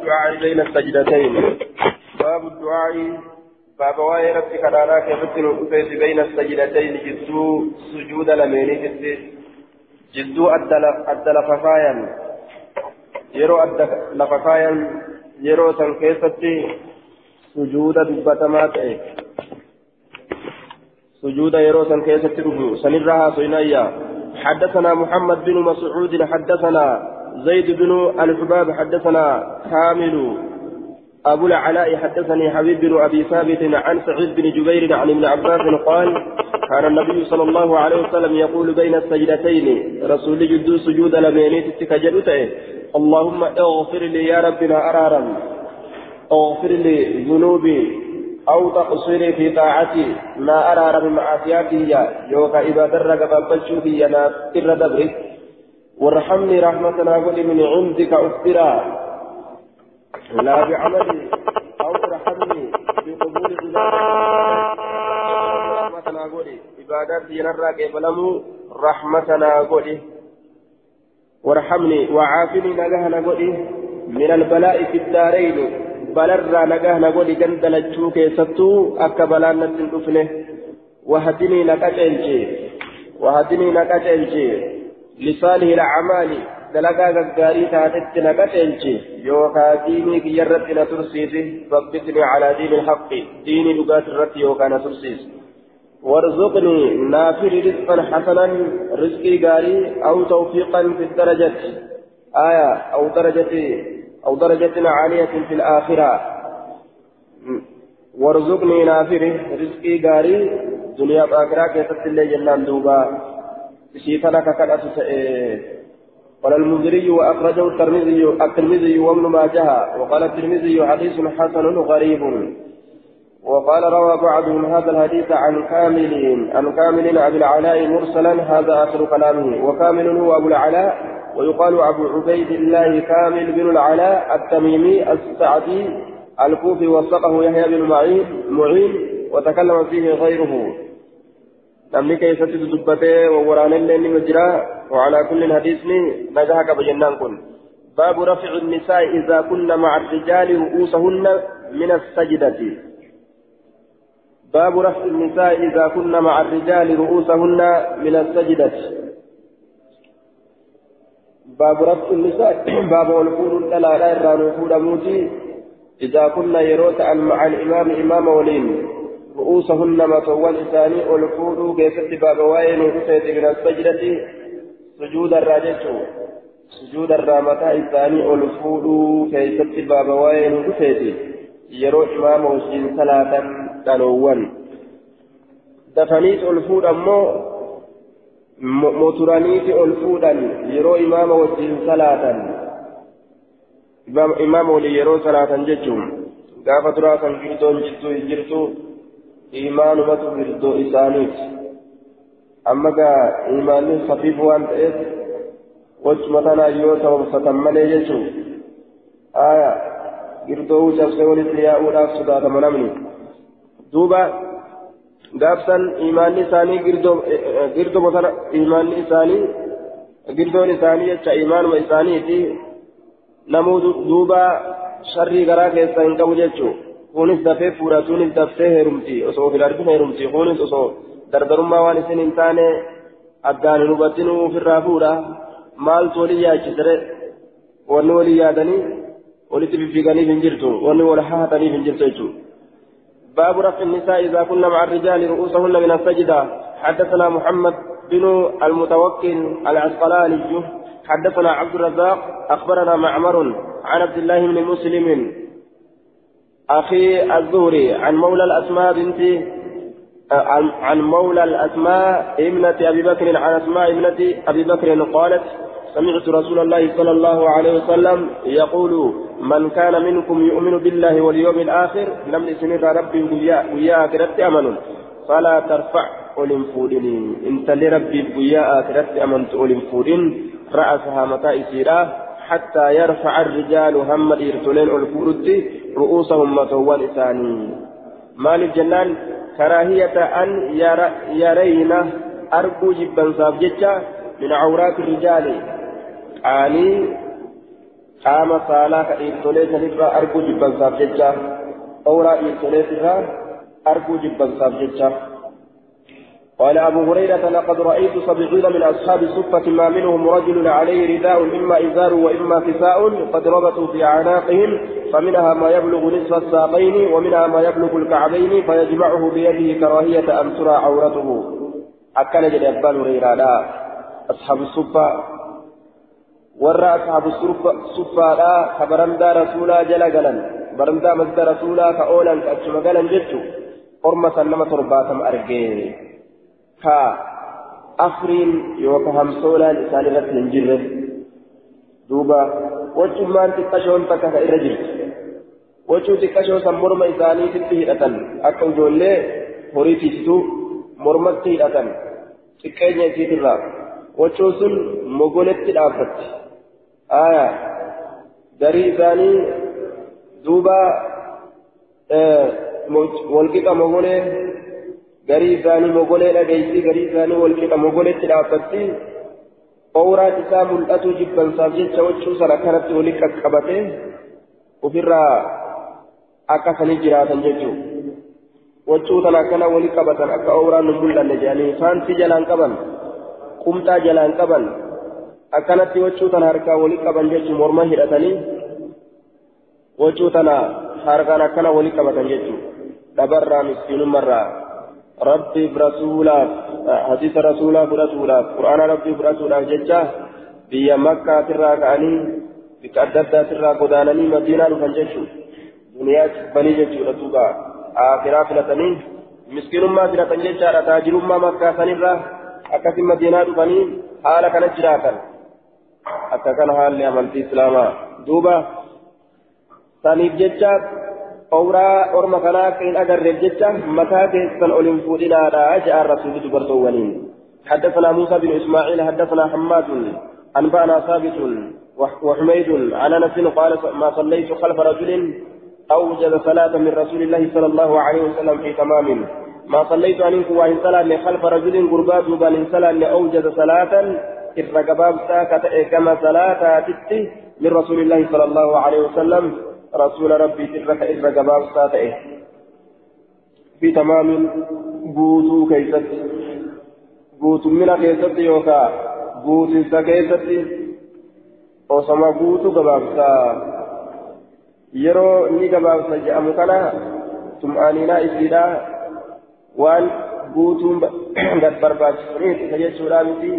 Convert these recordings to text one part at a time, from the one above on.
الدعاء بين السجدتين. باب الدعاء. باب واي ربي كدانا كيفت نقفيت بين السجدتين. جدو سجود لميني جد جدو أدى لففايا يرو أدى لففايا يرو سنكيستي سجود دبتمات سجود يرو سنكيستي سنرها سينايا حدثنا محمد بن مسعود حدثنا زيد بن الحباب حدثنا كامل أبو العلاء حدثني حبيب بن أبي ثابت عن سعيد بن جبير عن ابن عباس قال كان النبي صلى الله عليه وسلم يقول بين السجدتين رسول جد سجود لمينيت تكجلته اللهم اغفر لي يا ربنا أرارا اغفر لي ذنوبي أو تقصري في طاعتي ما أرى من معصياتي يوكا إذا درك فبشوفي يا تر دبري وارحمني رحمة قل من عندك أفترا لا بعملي أو ارحمني بقبول رحمتنا قولي عبادات ينرى كيف لمو رحمتنا قولي وارحمني وعافني نجهنا قولي من البلاء في الدارين بلر نجهنا قولي جندل كيستو أكا بلان نتن وهدني نكاجنجي وهدني نكاجنجي لصالح الأعمال taatetti na qaceelche yookaa diinii kiyyarratti na tursiisi babbisni calaa diini lhaqqi diinii dhugaati irratti yookaa na tursiisi وارزقني نافر رزقا حسنا رزقي غاري أو توفيقا في الدرجة آية أو درجة أو درجة عالية في الآخرة وارزقني نافر رزقي غاري دنيا آخرة كيف اللي جنان دوبا شيطانك كان قال المنذري وأخرجه الترمذي الترمذي وابن ماجه وقال الترمذي حديث حسن غريب وقال روى بعضهم هذا الحديث عن كامل عن كامل أبي العلاء مرسلا هذا آخر كلامه وكامل هو أبو العلاء ويقال أبو عبيد الله كامل بن العلاء التميمي السعدي الكوفي وثقه يحيى بن معين معين وتكلم فيه غيره namni keessatti dubbatee waraana illee ni jira. وعلى كل حديثني نجاك بجنان كن باب رفع النساء إذا كن مع الرجال رؤوسهن من السجدة باب رفع النساء إذا كن مع الرجال رؤوسهن من السجدة باب رفع النساء باب والفور لا لا يرى موتي إذا كنا يروت مع الإمام إمام ولين رؤوسهن مطول إساني والفور كيف باب وين من السجدة. سجود الراجع سجود الرامتا إساني الفودو كيست باب وين رفيتي يرو إمام وسين صلاة دفنيت الفود أمو. موترانيت الفودا يرو إمام وسين صلاة. إمام ولي يرو صلاة ججوم gaafa turaa kan hin jirtu imaanumatu girdoo isaaniiti amma gaa imaanni safiif waan ta'eef wachuma tanaa yoo sababsatan malee jechuun aya girdoo cabsee walitti yaa'uudhaaf sodaatama namni duuba gaafsan imaanni isaanii girdoo sana imaanni isaanii girdoon isaanii jecha imaanuma isaaniiti namuu duuba sharrii garaa keessa hin qabu jechuun kunis dafee fuudha suunis daftee heerumti osoo ofin argin heerumti kunis osoo dardarummaa waan isin hin taane addaan hin hubatinuu ofirraa fuudha maaltu walii yaachisire wanni walii yaadanii walitti fiffiiganiif hin jirtu wanni wal haataniif hin jirtu jechuudha. باب رفع النساء إذا كن مع الرجال رؤوسهن من السجدة حدثنا محمد بن المتوكل العسقلاني حدثنا عبد الرزاق أخبرنا معمر عن عبد الله بن مسلم أخي الزهري عن مولى الأسماء بنت عن مولى الأسماء ابنة أبي بكر عن أسماء ابنة أبي بكر قالت سمعت رسول الله صلى الله عليه وسلم يقول من كان منكم يؤمن بالله واليوم الآخر لم يسن ربي ويا آخرت أمن. فلا ترفع أولم فودني انت لربي ويا آخرت أمنت أولم فودن. رأسها متى إسيرا حتى يرفع الرجال هم الإرسلين الفورد رؤوسهم متوان إساني مال الجنان كراهية أن يرين أرجو جبا صافجتا من عورات الرجال. آني saalaa ka dhiirtolee sanirraa arguu jibbansaaf jecha awraa dhiirtolee irraa arguu jibbansaaf jecha قال أبو هريرة لقد رأيت سبعين من أصحاب الصفة ما منهم رجل عليه رداء إما إزار وإما كساء قد ربطوا في أعناقهم فمنها ما يبلغ نصف الساقين ومنها ما يبلغ الكعبين فيجمعه بيده كراهية أن ترى عورته. أكل جل أبان هريرة لا أصحاب الصفة ورى أصحاب الصفة لا كبرمدا رسولا جل جلا برمدا مزد رسولا كأولا كأجم جلا جتو قرمة لما ترباتم أرجيه ka afriin yookaan hamsoolaan isaan irratti hin jirre duuba wachummaan xiqqashoon takka ka irra jirti wachuu xiqqashoo san morma isaaniititti hidhatan akka ijoollee horii tiisituu mormatti hidhatan xiqqeenya isiitirraa wachuu sun mogoletti dhaabbatti aya garii isaanii duuba walqixa mogolee garii isaanii mogolee dhageessi garii isaanii walqixa mogoleetti dhaabbatti owraan isaa mul'atu jibbansaaf jecha wachuu sana kanatti wali qaqqabate ofirraa akka sanii jiraatan jechuudha wachuu tana akkana wali qabatan akka owraan nu mul'anne jedhanii faansi jalaan qaban qumxaa jalaan qaban akkanatti wachuu tana harkaa wali qaban jechuun morma hidhatanii wachuu tana harkaan akkana wali qabatan jechuudha dhabarraa miskiinummarraa. ربي برسولاف حديث رسولا برسولاف قرآن ربي برسولاف ججا بيا مكة ترى كأني بك أدبدا ترى قدانني مدينة فنجشو دنيا بني ججو رتوبا آخرا فلتني مسكين ما فلتن ججا تاجر ما مكة سنرى أكثر مدينة بني حالا كانت جراتا akka kana haalli amantii islaamaa duuba. Saniif jecha أورا أورما كنا كين أجر الجتة متى كيسن أولين فودنا على جاء الرسول دبرتوانين حدثنا موسى بن إسماعيل حدثنا حماد أنبأنا ثابت وحميد عن أنس قال ما صليت خلف رجل أوجد صلاة من رسول الله صلى الله عليه وسلم في تمام ما صليت عنكم وإن صلى خلف رجل قربات بل صلى أوجد صلاة ساكت كما صلاة من رسول الله صلى الله عليه وسلم رسول ربي ترك إذا جباب ساتئه في تمام بوتو كيست بوتو من كيست يوكا بوتو سكيست osoma guutu gabaabsaa yeroo inni gabaabsa jedhamu kana tum'aaniinaa isiidha waan guutuun gad barbaachisaniif isa jechuudha miti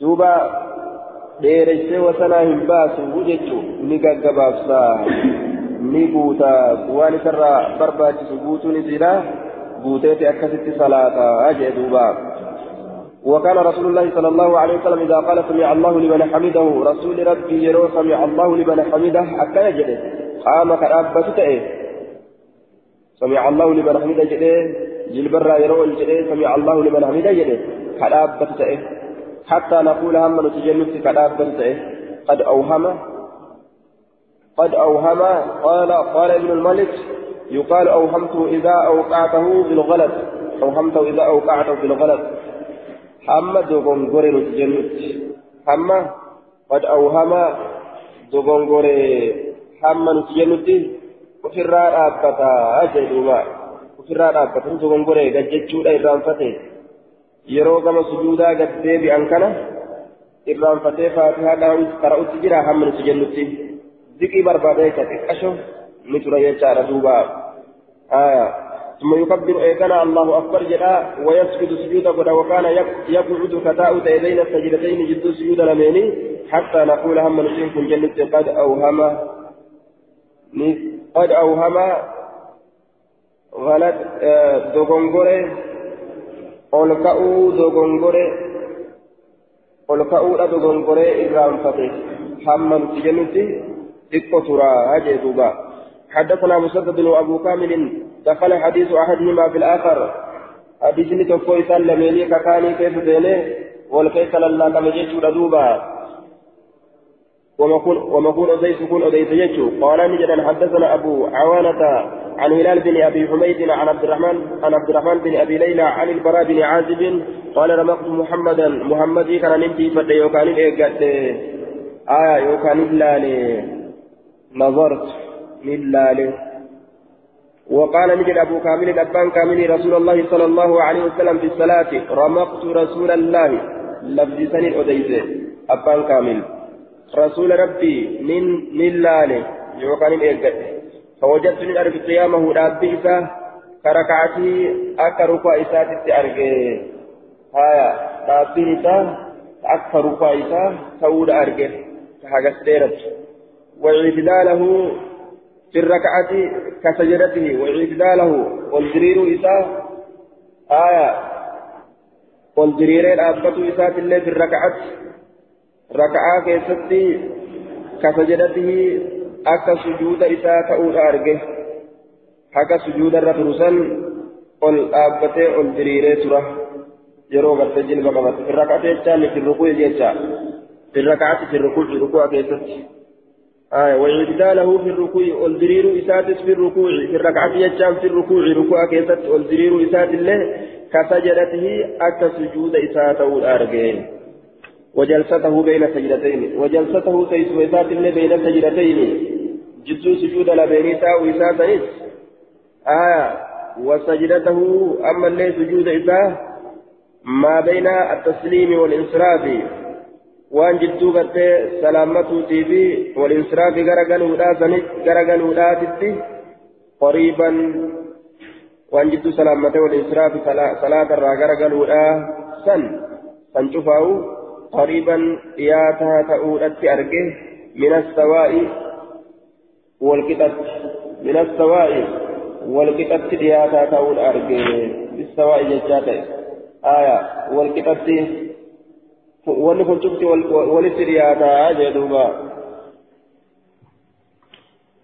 duuba dheeressee wasanaa hin baasu jechuun ni gaggabaabsaa ni guuta waan isarraa barbaachisu guutuun isiidha guuteeti akkasitti salaataa jee duuba. وكان رسول الله صلى الله عليه وسلم إذا قال سمع الله لمن حمده رسول ربي يرو سمع الله لمن حمده حتى يجده قام كرابة تئه سمع الله لمن حمده جده جلبرا يرو جده سمع الله لمن حمده جده كرابة تئه حتى نقول هم نتجنب كدابا قد أوهم. قد أوهم. قال قال ابن الملك يقال أوهمته إذا أوقعته بالغلط أوهمته إذا أوقعته بالغلط حمى دوغونغور نتجنب حمى. قد أوهم. دوغونغور حمى نتجنب ofirraa dhaabbataa jedhuuba ofirraa dhaabbatanii dogongoree gajjechuudha irraanfatee yeroo gama sujuudaa gad deebi'an kana irraanfatee faatihaa qara'utti jira hamma nuti jennutti ziqii barbaadee ka xiqqasho ni tura jechaadha duuba ثم يكبر إيقنا الله أكبر جدا ويسجد سجود قد وكان يقعد كتاء بين السجدتين جد سجود لميني حتى نقول هم نسين كن جنة قد أوهم قد أوهم غلط دوغونغوري ol ka'uu dogongore ol ka'uudha dogongoree irraanfate hamma nuti jennutti xiqqo turaa jee duuba حدثنا مسدد وابو كامل دخل حديث احدهما في الاخر حديث نتوفو يسال لميلي ككاني كيف دينه والكيس لله كما جيتو دوبا ومكون أديس كون أديس يجو. قال نجدا حدثنا أبو عوانة عن هلال بن أبي حميد عن عبد الرحمن عن عبد الرحمن بن أبي ليلى عن البراء بن عازب قال رمقت محمدا محمدي كان نمتي فدي وكان إيقات آية يوكان إلا نظرت إلا وقال نجد أبو كامل أبان كامل رسول الله صلى الله عليه وسلم في الصلاة رمقت رسول الله. لفظ سنين أديسه أبان كامل. رسول ربي من لالي يوكان الإيقظ فوجدت من أرض قيامه ربي إساه كركعتي أكرك إساتي أرجي. هايا ربي إساه أكرك إساه سود أرجي. كهجس ديرت في الركعة كسجدته. وإعتداله والجرير إساه آية والجريرين أبطوا إسات الله في الركعة. ركعة كيستي كسجدته أكا سجود إساء تؤول أرجه حكا سجود الرفرسان قل أبطي والجريرين تره yeroo gartee jilba qabate. Fi rak'atee jechaan fi rukuu jecha الركوع في الركوع كيست آية واعتداله في الركوع والدرير إساتس في الركوع في الركعة يجام في الركوع ركوع كيست والدرير إسات الله كسجدته أتى سجود إساته الأرجين وجلسته بين سجدتين وجلسته تيس إسات الله بين سجدتين جزء سجود لبينيتا وإساتنس آية وسجدته أما اللي سجود إساه ما بين التسليم والانصراف waan jidduu gartee salaamatuutii fi walinsiraafi garagaluudhaatitti qoriiban waan jidduu salaammatee walinsiraafi salaatarraa garagaluudhaa san san dhiyaataa ta'uudhatti arge minastawaa'i walqixatti minastawaa'i walqixatti dhiyaataa ta'uudha arge bistawaa'i jechaa ta'e aayaa walqixatti wanni kun cufti walitti dhiyaataa jee duuba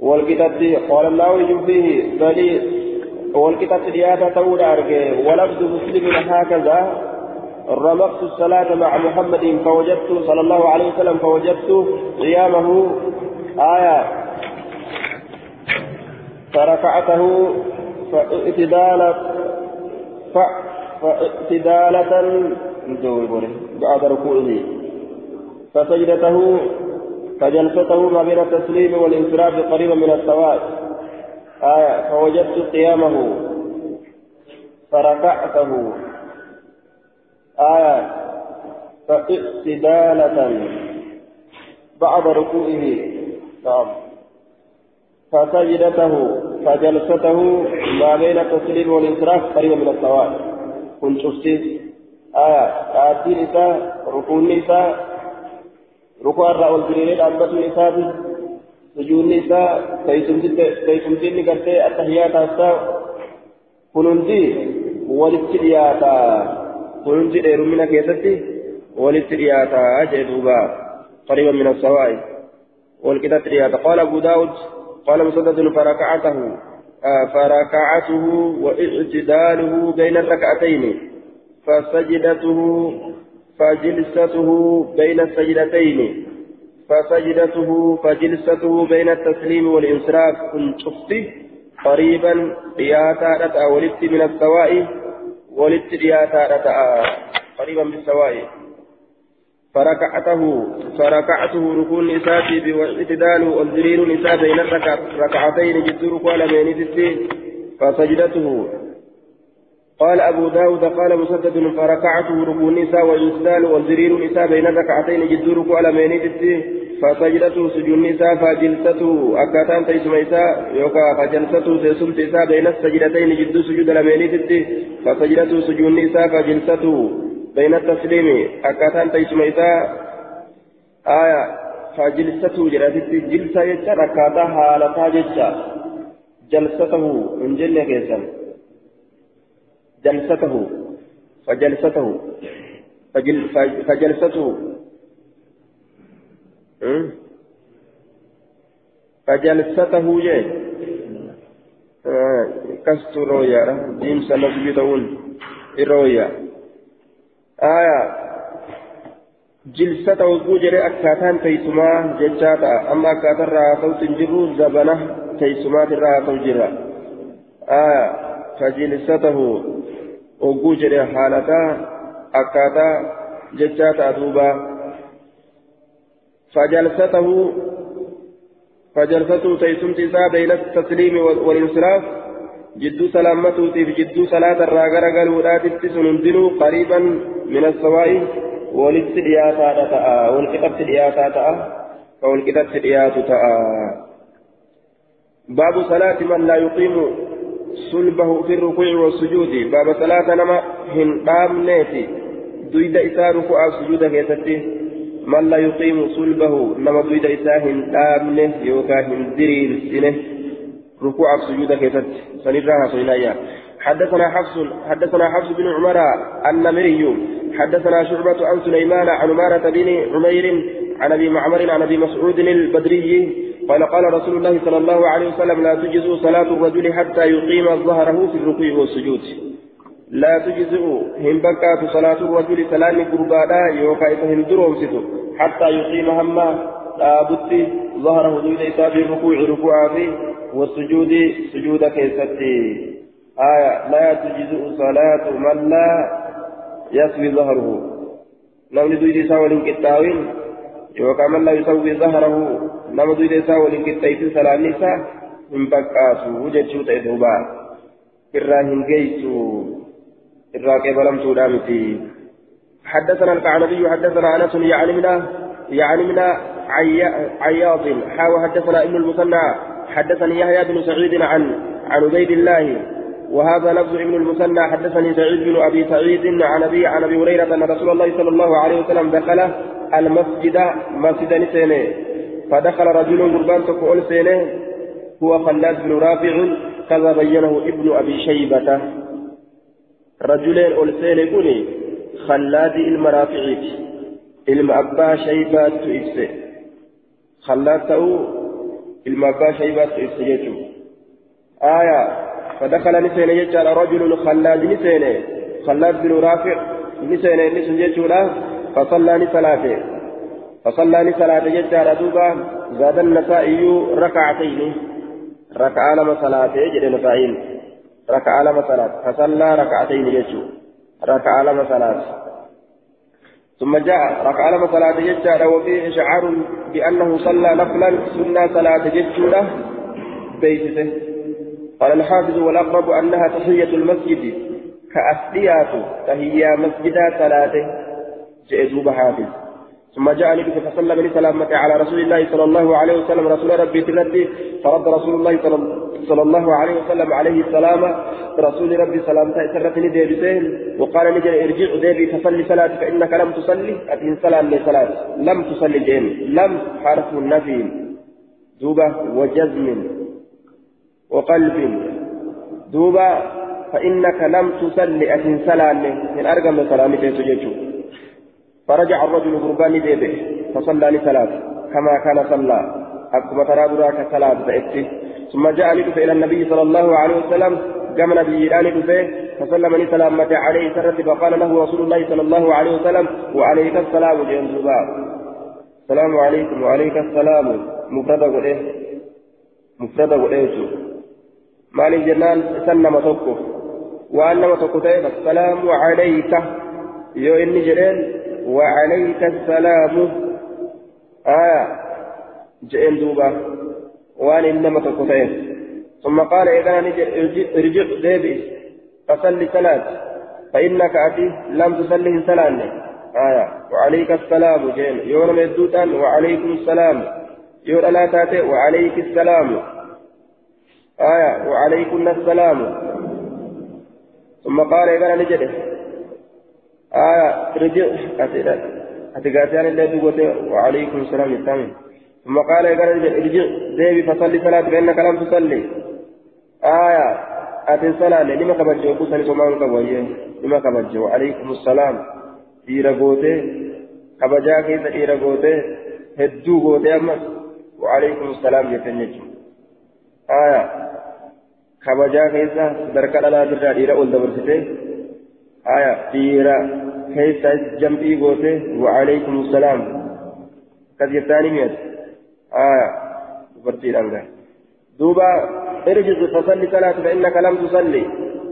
walqixatti qaala allaahu yufiihi bali walqixatti dhiyaata ta'uudha arge walabdu muslimin haakaza رمقت الصلاة مع محمد فوجدت صلى الله عليه وسلم فوجدت قيامه. آية. فركعته فاعتدالة. فاعتدالة بعد ركوعه. فسجدته فجلسته ما بين التسليم والانصراف قريبا من السواء آية. فوجدت قيامه. فركعته آية. فاعتدالة بعد ركوعه. نعم. فسجدته فجلسته ما بين التسليم والانصراف قريبا من السواء كنت شفتي آية. آتين إساء ركون إساء ركوع الرأول جريرين أنبت إساء سجون إساء تيسمتين قرتي التحيات أساء كننتي ولترياتا كننتي دير من كيستي ولترياتا جدوبا قريبا من السواء والكتاب ترياتا قال أبو داود قال مسدد فركعته فركعته واعتداله بين الركعتين فسجدته فجلسته بين السجدتين فسجدته فجلسته بين التسليم والإنصراف كن شفته قريبا رياتا رتا ولدت من السواء ولدت رياتا رتا قريبا من السواء فركعته فركعته ركون نساتي واعتدال والذرير نساء بين الركعتين جد ركوع لمن فسجدته قال أبو داود قال مسدد فركعته ركوع النساء والإسلال والزرير النساء بين ركعتين جدورك على مينيتي فسجدته سجود النساء فجلسته أكاتان تيسم إساء يوكا فجلسته تيسمت إساء بين السجدتين جدو سجود على مينيتي فسجدته سجود النساء فجلسته بين التسليم أكاتان تيسم إساء آية فجلسته جلسته جلسة يجا ركعتا حالتا جلسة جلسته من جنة كيسان جلسته فجلسته فجل فجلسته فجلسته جاي. آه كست رويا. ديم سنة بيتون الرويا آية. جلسته بوجري أكاتان تيسما ججاتا. أما أكاتان راتو تنجرو زبنة تيسما تراتو جرا. آية. فجلسته haalataa akkaataa jechaa ta'a duuba فجلسته فجلسته تيسمت إساء بين التسليم والانصراف. جدو سلامته في جدو صلاة الراغر قالوا تسنندنوا قريبا من السواء. ولت دياتا تاء والكتاب دياتا تاء والكتاب دياتا تاء باب صلاة من لا يقيم صلبه في الركوع والسجود. باب صلاة نما هن نيتي دويد إساء ركوع السجود كيستي. من لا يقيم صلبه نما دويد إساء هن يوكا هن درير سنه. ركوع السجود كيست سنراها سنايا حدثنا حفص حدثنا حفص بن عمر النمري. حدثنا شعبة عن سليمان عن عمارة بن عمير عن أبي معمر عن أبي مسعود البدري. قال قال رسول الله صلى الله عليه وسلم لا تجزء صلاة الرجل حتى يقيم ظهره في الركوع والسجود. لا تجزئ. هم بكات صلاة الرجل سلام قربانا يوكا إذا هم حتى يقيم هما. لابد ظهره ليس في الركوع ركوعا فيه والسجود سجود كيستي. آية. لا تجزئ صلاة من لا يسوي ظهره. نمني دويدي ساوى لنكتاوين يوكا من لا يسوي ظهره. نمني دويدي ساوى لنكتايتي سلام نساء من بكاسو وجدشو تيدوبا إراهن جيسو إرا كيبلم سودامتي حدثنا الكعنبي حدثنا أنس يعني من يعني عياض. حاو حدثنا ابن المثنى. حدثني يحيى بن سعيد عن عن عبيد الله. وهذا لفظ ابن المثنى. حدثني سعيد بن أبي سعيد عن ابي عن أبي هريرة أن رسول الله صلى الله عليه وسلم دخل المسجد مسجد نسينه. فدخل رجل قربان تقول سينه هو خلاد بن رافع كذا بينه ابن أبي شيبة. رجلين أول سينه كوني خلاد المرافعيت علم أبا شيبة تؤسي خلاد تأو علم أبا شيبة تؤسي آية فدخل نسين يجعل رجل خلاد نسين خلاد بن رافع نسين نسين يجعل فصلى نسلاته. فصلى نسلاته يجعل دوبا زاد النسائي ركعتين. ركع لما صلاته يجعل نسائين ركع لما صلاة. فصلى ركعتين يجعل ركع لما صلاة. ثم جاء ركع لما صلاة يجعل وفيه إشعار بأنه صلى نفلا. سنة صلاة يجعل بيته. قال الحافظ والأقرب أنها تحية المسجد. كأسليات. تهيا مسجدا ثلاثة جئزوب حافظ ثم جاء النبي فصلى من سلامة على رسول الله صلى الله عليه وسلم رسول ربي تلتي فرد رسول الله صلى الله عليه وسلم عليه السلام رسول ربي سلامته سرتني ديبسين وقال نجل ارجع ديبي فصلي صلاة فإنك لم تصلي أتين سلام لصلاة لم تصلي جيم لم حرف النفي دوبة وجزم وقلب. دوبا فإنك لم تصلي أتن سلام من أرقم سلام تيسججو فرجع الرجل قربان ديبه فصلى لثلاث كما كان صلى. أكما ترى براك صلاة بأتي. ثم جاء لدفع إلى النبي صلى الله عليه وسلم قام نبي إيران دفع فسلم لي سلامة عليه سرت فقال له رسول الله صلى الله عليه وسلم وعليك السلام جين السلام عليكم وعليك السلام. مفردة قل مفردة قل maaliif jennaan isan nama tokko waan nama tokko ta'e assalaamu calayka aya jedheen duuba waan inni nama tokko ta'e ثم قال إذا ارجع ديبئ فصل صلاة. فإنك أتي لم تصلي صلاة. آية. وعليك السلام. جين يوم يدوتان وعليكم السلام. يوم لا تاتي. وعليك السلام. آية. وعليكن السلام. ثم قال إذا نجده آية رجع أتقاتيان الله دوته وعليكم السلام الثامن ثم قال نجده ارجع ديبي فصلي صلاة فإنك لم تصلي آية أتي صلاة لما كبجي وقصني سمان كبجي لما كبجي وعليكم السلام dhiira gootee kabajaa keessa dhiira gootee hedduu gootee ammas wa'aleekum salaam jettan jechuudha. kabajaa keessa sadarkaa dhalaa birraa dhiira ol dabarsite aya dhiira keessa jam'ii goote wa'alaykum salaam akkas jettaani miyat aya dubartiidhaan gaa duuba ارجع فصلي صلاة فإنك لم تصلي.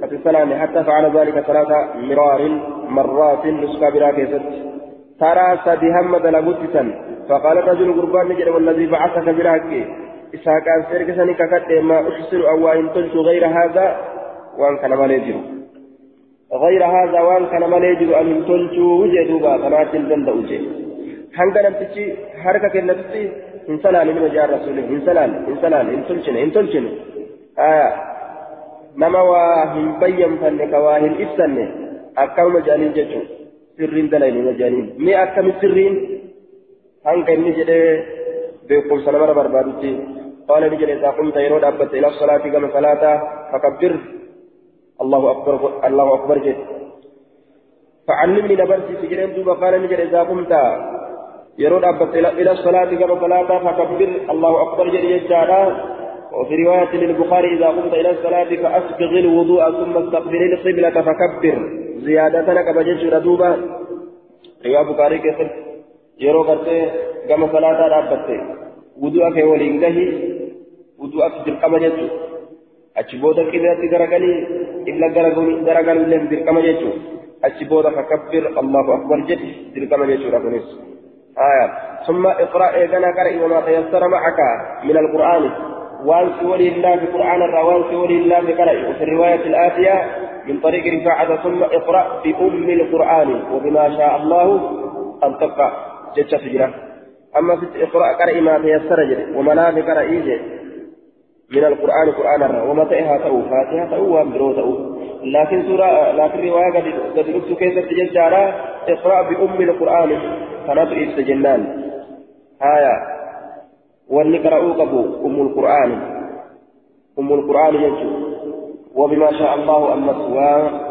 ففي الصلاة حتى فعل ذلك ثلاث مرار مرات نسكا براكزت ترى سدهم دلغتسا فقال الرجل قربان نجد والذي بعثك بالحق إسحاق أن سيرك سنك ما أحسن أو إن قلت غير هذا وأن كان ما غير هذا وان كان ما يجب أن تلجو وجدوبا فنات الجند وجه هنگا نمتشي حركة كنتشي إن سلال من وجه الرسول إن سلال إن سلال إن تلشن إن تلشن آية نما واهن بيّن فنك واهن إبسن أكام مجانين ججو. سرين دلين مجانين. مي أكام سرين؟ هنگا نجد؟ بيقول سلام بربادتي قال نجد إذا قمت يرود أبت إلى الصلاة كما صلاة فكبر. الله أكبر الله أكبر جد فعلمني نبرتي سجلين دوبا قال نجد إذا قمت يرون أبت إلى الصلاة كما صلاة فكبر الله أكبر جد يجعل. وفي رواية للبخاري إذا قمت إلى الصلاة فأسبغ الوضوء ثم استقبل القبلة فكبر. زيادة لك بجد دوبا رواية بخاري كيف؟ يرو قرتي كما صلاة أبت وضوءك ولينكه وضوءك بالقمة جد achi booda qiblaatti garagalii qibla garagaluu illee dirqama jechuun achi booda fakabbir allahu akbar jedhi dirqama jechuudha kunis. آية ثم اقرأ إذن قرئ وما تيسر معك من القرآن وان سوري الله في القرآن وان سوري الله في قرئ وفي الرواية الآتية من طريق رفاعة ثم اقرأ بأم القرآن وبما شاء الله أن تقرأ جتش أما في اقرأ قرئ ما تيسر لا في قرئ من القرآن قرآن ومتى تأو فاتحة تأو وأمبرو تأو. لكن سورة لكن رواية قد ربت كيف تجد اقرأ بأم القرآن. كانت إستجنان آية. ونقرأوا قبو أم القرآن. أم القرآن يجو وبما شاء الله أن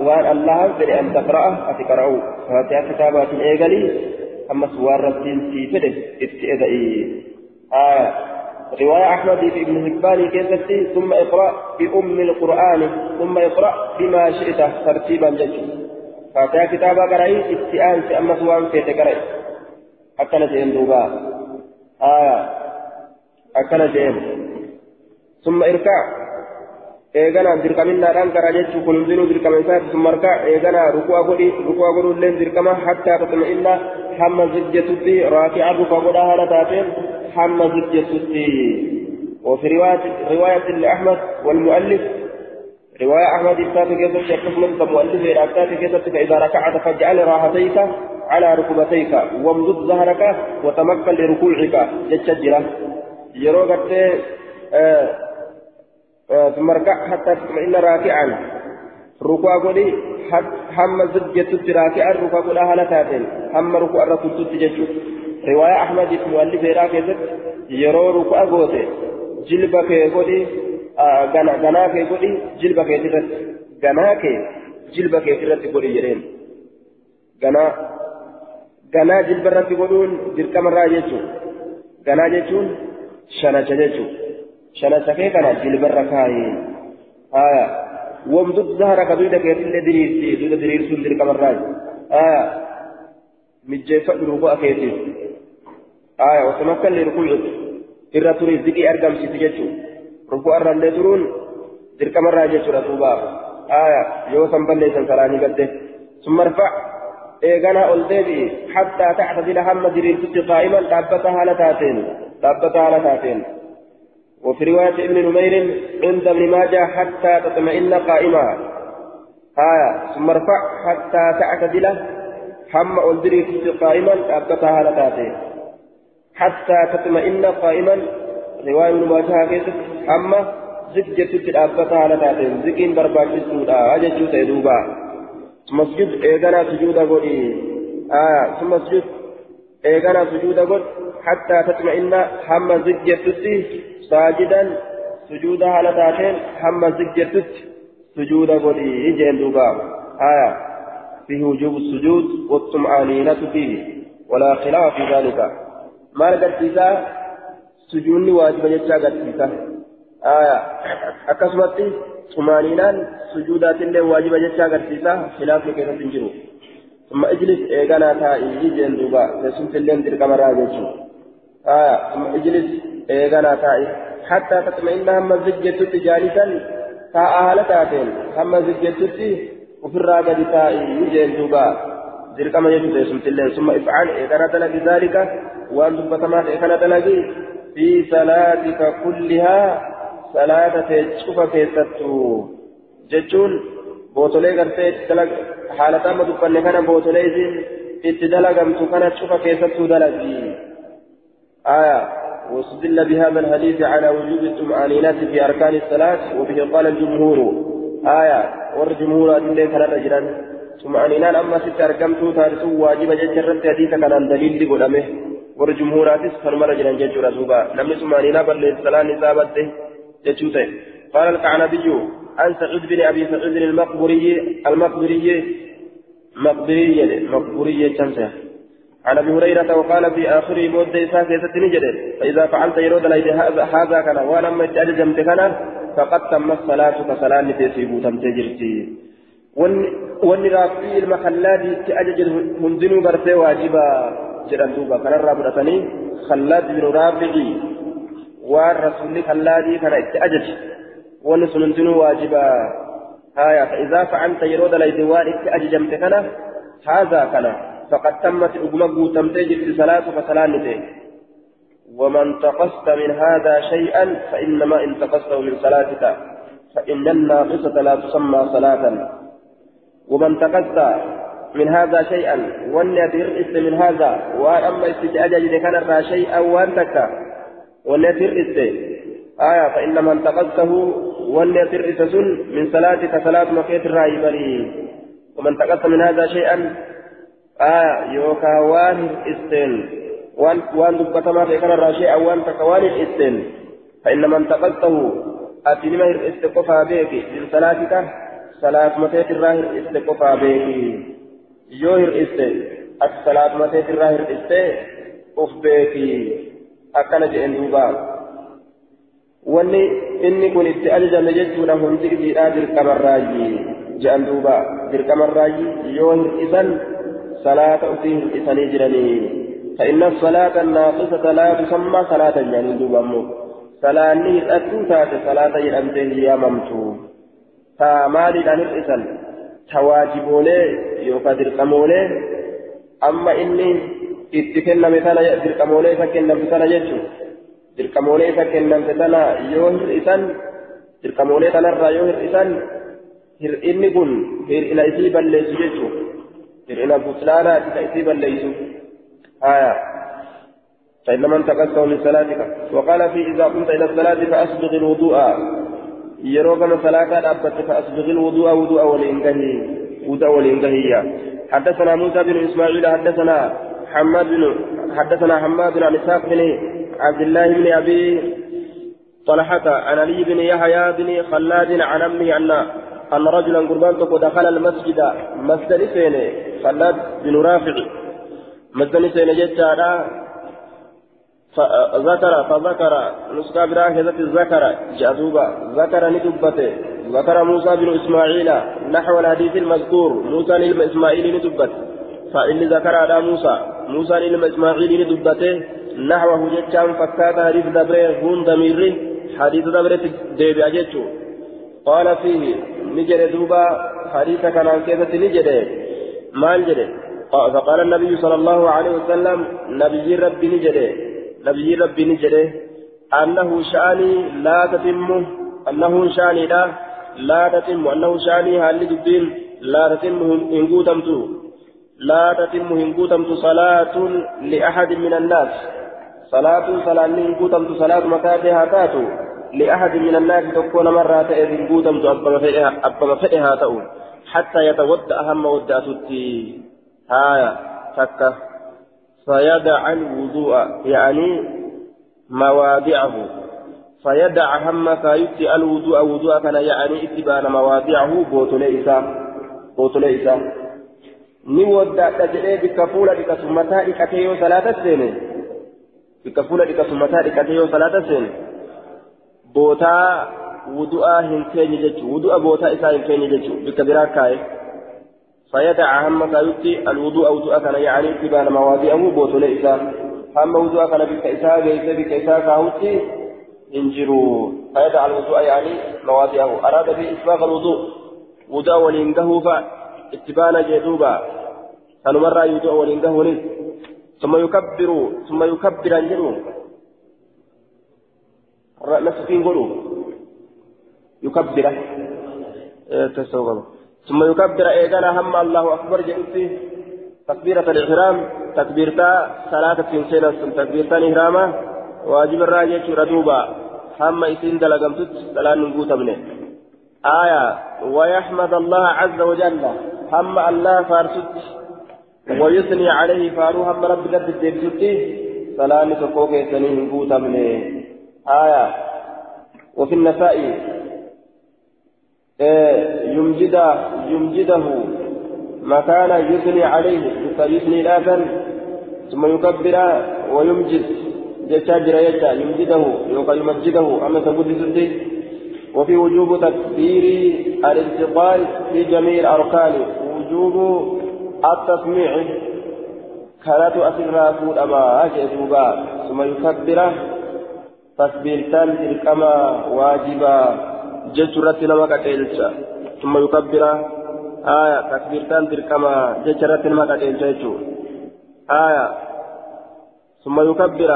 وأن الله فل أن تقرأه أتقرأوا فاتحة كتابات إيغالي أما سوار رسين في فده استئذئي آية. رواية أحمد في ابن حبان كيفتي ثم اقرأ بأم القرآن ثم اقرأ بما شئت ترتيبا جدا فاتها كتابا قرأي استئان في أما سوان في تقرأي أكل جين دوبا آية أكل جين ثم اركع eegana dirqaminnaadhaan karaa jechuu kun hundinuu dirqama isaati sun markaa eegana ruku'a godhi ruku'a godhuulleen dirqama hattaa tatma'inna hamma zigjetutti raaki'a ruku'a godhaa haala taateen hamma zigjetutti وفي رواية رواية لأحمد والمؤلف. رواية أحمد إفتاتي كيست يقسم المؤلف إلى أفتاتي كيست فإذا ركعت فاجعل راحتيك على ركبتيك وامدد ظهرك وتمكن لركوعك. جتشجرة يروغت آه ثم اركع حتى تطمئن راكعا. ركوع قولي هم زجت راكعا ركوع قول أهل تاتين. هم ركوع الرسول تججو رواية أحمد بن مؤلف راكزت يرو ركوع قوتي جلبك قولي غنا غنا كي قولي جلبك ترت غنا كي جلبك ترت قولي جرين غنا غنا جلب الرت قولون جلكم الراججو غنا جتون شنا جتون شنا سكي كان جلبر كاي آية ومدد ظهر كدويدا كيتل دريرتي دويدا درير سندر كمراج آية مجيفة ركوع كيتي آية وتمكن لركوع irra ture zikii argamsiisu jechuun rukuu arrallee turuun dirqamarraa jechuudha duuba aya yoo san balleessan karaanii gadde sun marfa eeganaa ol deebi'i hattaa tactadila hamma diriirtutti qaa'iman dhaabbata haala taateen dhaabbata haala taateen وفي رواية ابن نمير عند ابن ماجه حتى تطمئن قائما آية ثم ارفع حتى تعتدل هم ألدري قائما أبقتها لتاتي حتى تطمئن قائما. رواية ابن ماجه كيف هم زجت أبقتها لتاتي زكين برباك سودا أججو تيدوبا ثم اسجد إيغانا سجودا قولي آية ثم اسجد إيغانا سجودا قول حتى تطمئن هم زجت ساجدا سجودا على تاتين. حما زجتت سجودا قولي جين دوبا آية فيه وجوب السجود والطمأنينة فيه. ولا خلاف في ذلك. قرتيسا سجوني واجب جتا قرتيسا آية أكسمت طمأنينان سجودات اللي واجب جتا قرتيسا خلاف كيف تنجرو ثم اجلس ايغانا تائي جين دوبا لسنت اللين تلك مراجع آية ثم اجلس taa'i hatta tatma'inna hamma zijjettutti jaalisan taa'a haala taateen. Hamma zijjettutti ofirraa gadi taa'i jeen duuba. Dirqama jechuudha sumtillee summa ifcaal eegana dalagi zaalika وأن دبتما كان دلقي في صلاتك كلها صلاة تشوف كيستو جتون بوتولي غرتي دلق حالة ما دبن كان بوتولي زين اتدلقمت كان تشوف كيستو دلقي آية واستدل بهذا الحديث على وجوب الطمأنينة في أركان الصلاة وبه قال الجمهور آية والجمهور أدلة كان رجلا طمأنينان أما ست أركمت تارسو واجب ججرت حديث كان دليل قدامه والجمهوراتس فنما رجلا ججر دوبا نمني طمأنينة بل الصلاة نسابته ججوته قال القعنبي عن سعيد بن أبي سعيد المقبري المقبري مقبري مقبري شمسه عن أبي هريرة وقال في آخر مده ساكته نجد فإذا فعلت يرود ليد هذا كان وأنا ما تجمت كان فقد تم الصلاة كصلاه تسيبو تم تجرتي. Hundinuu bartee waajiba jedhan duuba kanarraa fudhatanii khallaad binu raabici waan rasuulli khallaadii kana itti ajaje wanni sun hundinuu waajiba haya فإذا فعلت يرود itti ajajamte kana هذا kana فقد تمت أقمى تمتج في صلاة فصلاة ومن تقصت من هذا شيئا فإنما انتقصته من صلاتك فإن الناقصة لا تسمى صلاة ومن تقصى من هذا شيئا والنذير است من هذا وأما استجاج كان شيئا وانتك والنذير است آية فإن من تقصته والنذير است من صلاتك صلاة مكيت الرأي بلي ومن تقصى من هذا شيئا. آية يوكا وان استن وان وان دبتما في كان شيئا وانتك وان استن فإن من تقصته أتنمه استقفى بك من صلاتك صلاة متيت الراهر إسته قفا بيكي يوهر إسته أك صلاة متيت الراهر إسته قف بيكي أكنا جئن دوبا wanni inni kun itti ajajame jechuudha hundi isiidhaa dirqamarraayi je'an duuba. Dirqamarraayi yoo hir'isan salaata ufii hir'isanii jiranii. فإن الصلاة الناقصة لا تسمى صلاة يعني دوبا صلاة نهر تاتي صلاة يأمته يا ممتو hir'isan ta waajiboolee yookaan dirqamoolee amma inni itti kenname tana dirqamoolee isa kennamte tana jechuun dirqamoolee isa kennamte tana yoo hir'isan dirqamoolee tanarraa yoo hir'isan hir'inni kun hir'ina isii balleessu jechuun hir'ina butlaanaa isa isii balleessu haya فإن من تقصه من صلاتك وقال في إذا قمت إلى الصلاة فأسبغ الوضوء yeroo gama salaataa dhaabbatte فأسبغ الوضوء وضوء والإنقهي وضوء والإنقهية حدثنا موسى بن إسماعيل حدثنا حماد بن حدثنا حماد بن إسحاق بن عبد الله بن أبي طلحة عن علي بن يحيى بن خلاد عن أمه أن أن رجلا قربان دخل المسجد مسجد خلاد بن رافع مسجد سين جتا فذكر فذكر نسكا براكزة الذكر جاذوبا ذكر ندبته. ذكر موسى بن إسماعيل نحو الحديث المذكور. موسى للم إسماعيل ندبت فإن ذكر على موسى. موسى للم إسماعيل ندبته. نحوه جتشام فكات حديث دبره هون دميره. حديث دبره ديبي أجتشو قال فيه نجد دوبا. حديث كان عن كيفة نجد ما نجد فقال النبي صلى الله عليه وسلم نبي ربي نجد. نبي ربي نجده أنه شاني لا تتم أنه شاني لا لا تتم أنه شاني هل دبين لا تتم هنقوتمت لا تتم هنقوتمت صلاة لأحد من الناس صلاة صلاة هنقوتمت صلاة مكاتها تاتو لأحد من الناس تكون مرة هنقوتمت أبما فئها تأو حتى يتودأ أهم ودأتتي هايا تكه فيدع الوضوء يعني مواضعه فيدع هم فيؤتي الوضوء وضوء كان يعني اتبان مواضعه بوتل إسا بوتل إسا ni waddaadha jedhee bikka fuula dhiqasummataa dhiqatee yoo salaata seene bikka fuula dhiqasummataa dhiqatee yoo salaata seene bootaa wudu'aa hin keenye jechuudha wudu'a bootaa isaa hin keenye jechuudha bikka biraa kaa'e فيدع هم كايوتي الوضوء وضوء كان يعني اتبان مواضعه بوتول إساء هم وضوء كان بك إساء ليس بك إساء كاوتي انجروا فيدع الوضوء يعني مواضعه أراد به إسباغ الوضوء. وضوء ولينقه فاتبان جدوبا. كانوا مرة يوضوء ولينقه ثم يكبر ثم يكبر انجلو نسفين قلو يكبر. إيه تسوغل ثم يكبر إيقانا هم الله أكبر جلسي تكبيرة الإحرام تكبيرتا صلاة تنسينا تكبيرتا إحراما واجب الراجع ردوبا. هم إسين دلقمتت صلاة نقوت منه. آية ويحمد الله عز وجل. هم الله فارست ويثني عليه فارو هم رب قد الدبسوتي سلام تقوك يسنيه نقوت منه. آية وفي النساء إيه يمجد يمجده مكان يثني عليه فيثني الآثم ثم يكبر ويمجد. جتاجر يجا يمجده يمجده. أما تقول لسلطه وفي وجوب تكبير الانتقال في جميع الأركان. وجوب التسميع. كانت أسرى فود أما أجدوبا ثم يكبر تكبيرتان تلكما واجبا. جسرة لما كتلتا ثم يكبر آية تكبيرتان تركما ججرة المكة جيجو آية ثم يكبر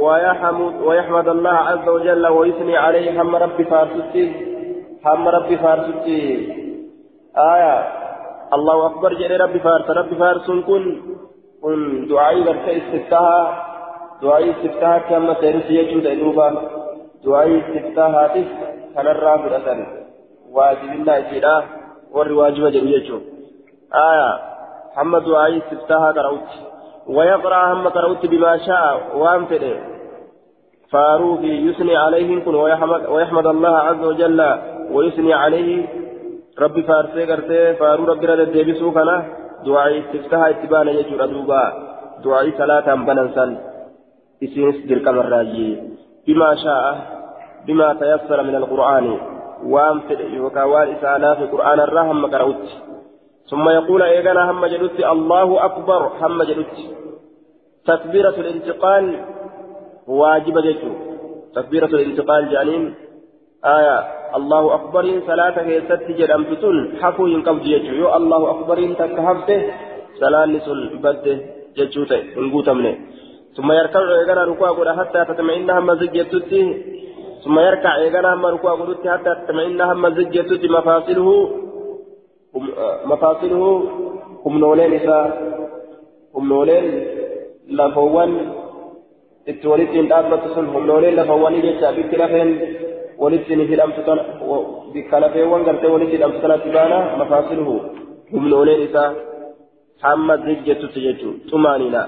ويحمد, ويحمد الله عز وجل ويثني عليه هم ربي فارستي هم ربي فارستي آية الله أكبر جل ربي فارس ربي فارس كن كن دعائي لك استفتاها دعائي استفتاها كما سيرس يجود أدوبا دعائي استفتاها تف كان أثر واجب الله جلاله warri waajiba jedhu jechuun. Aya hamma du'aayii siftahaa qara'utti. ويقرأ هم قرأت بما شاء وان فده فاروق يثني عليهم كن ويحمد, ويحمد الله عز وجل ويثني عليه ربي فارسي قرتي فارو ربي رد ديبسو كنا دعاء استفتاها اتبانا يجور أدوبا دعاء صلاة بننسا اسمس دلك الراجي بما شاء بما تيسر من القرآن. وان إسانا في قرآن الرحم قرأت ثم يقول إيغانا هم جلت الله أكبر هم جلت تكبيرة الانتقال واجب جيتو تكبيرة الانتقال جانين. آية الله أكبر صلاة كيست جرم تتل حفو ينقب جيتو يو الله أكبر تكهفته صلاة نسل بده انقوت منه ثم يركع إيغانا ركوع حتى تتمعين هم زجيتوته ثم يركع إيقنا هم ركوع قلت حتى تطمئن هم زجتت مفاصله مفاصله هم نولين إساء هم نولين لفوان itti walitti hin dhaabbatu sun humnooleen lafawwanii jecha bikki lafeen walitti ni hidhamtu tana bikka lafeewwan gartee walitti hidhamtu tanatti baana mafaasiluhu humnooleen isaa hamma zijjettutti jechuun xumaaniidha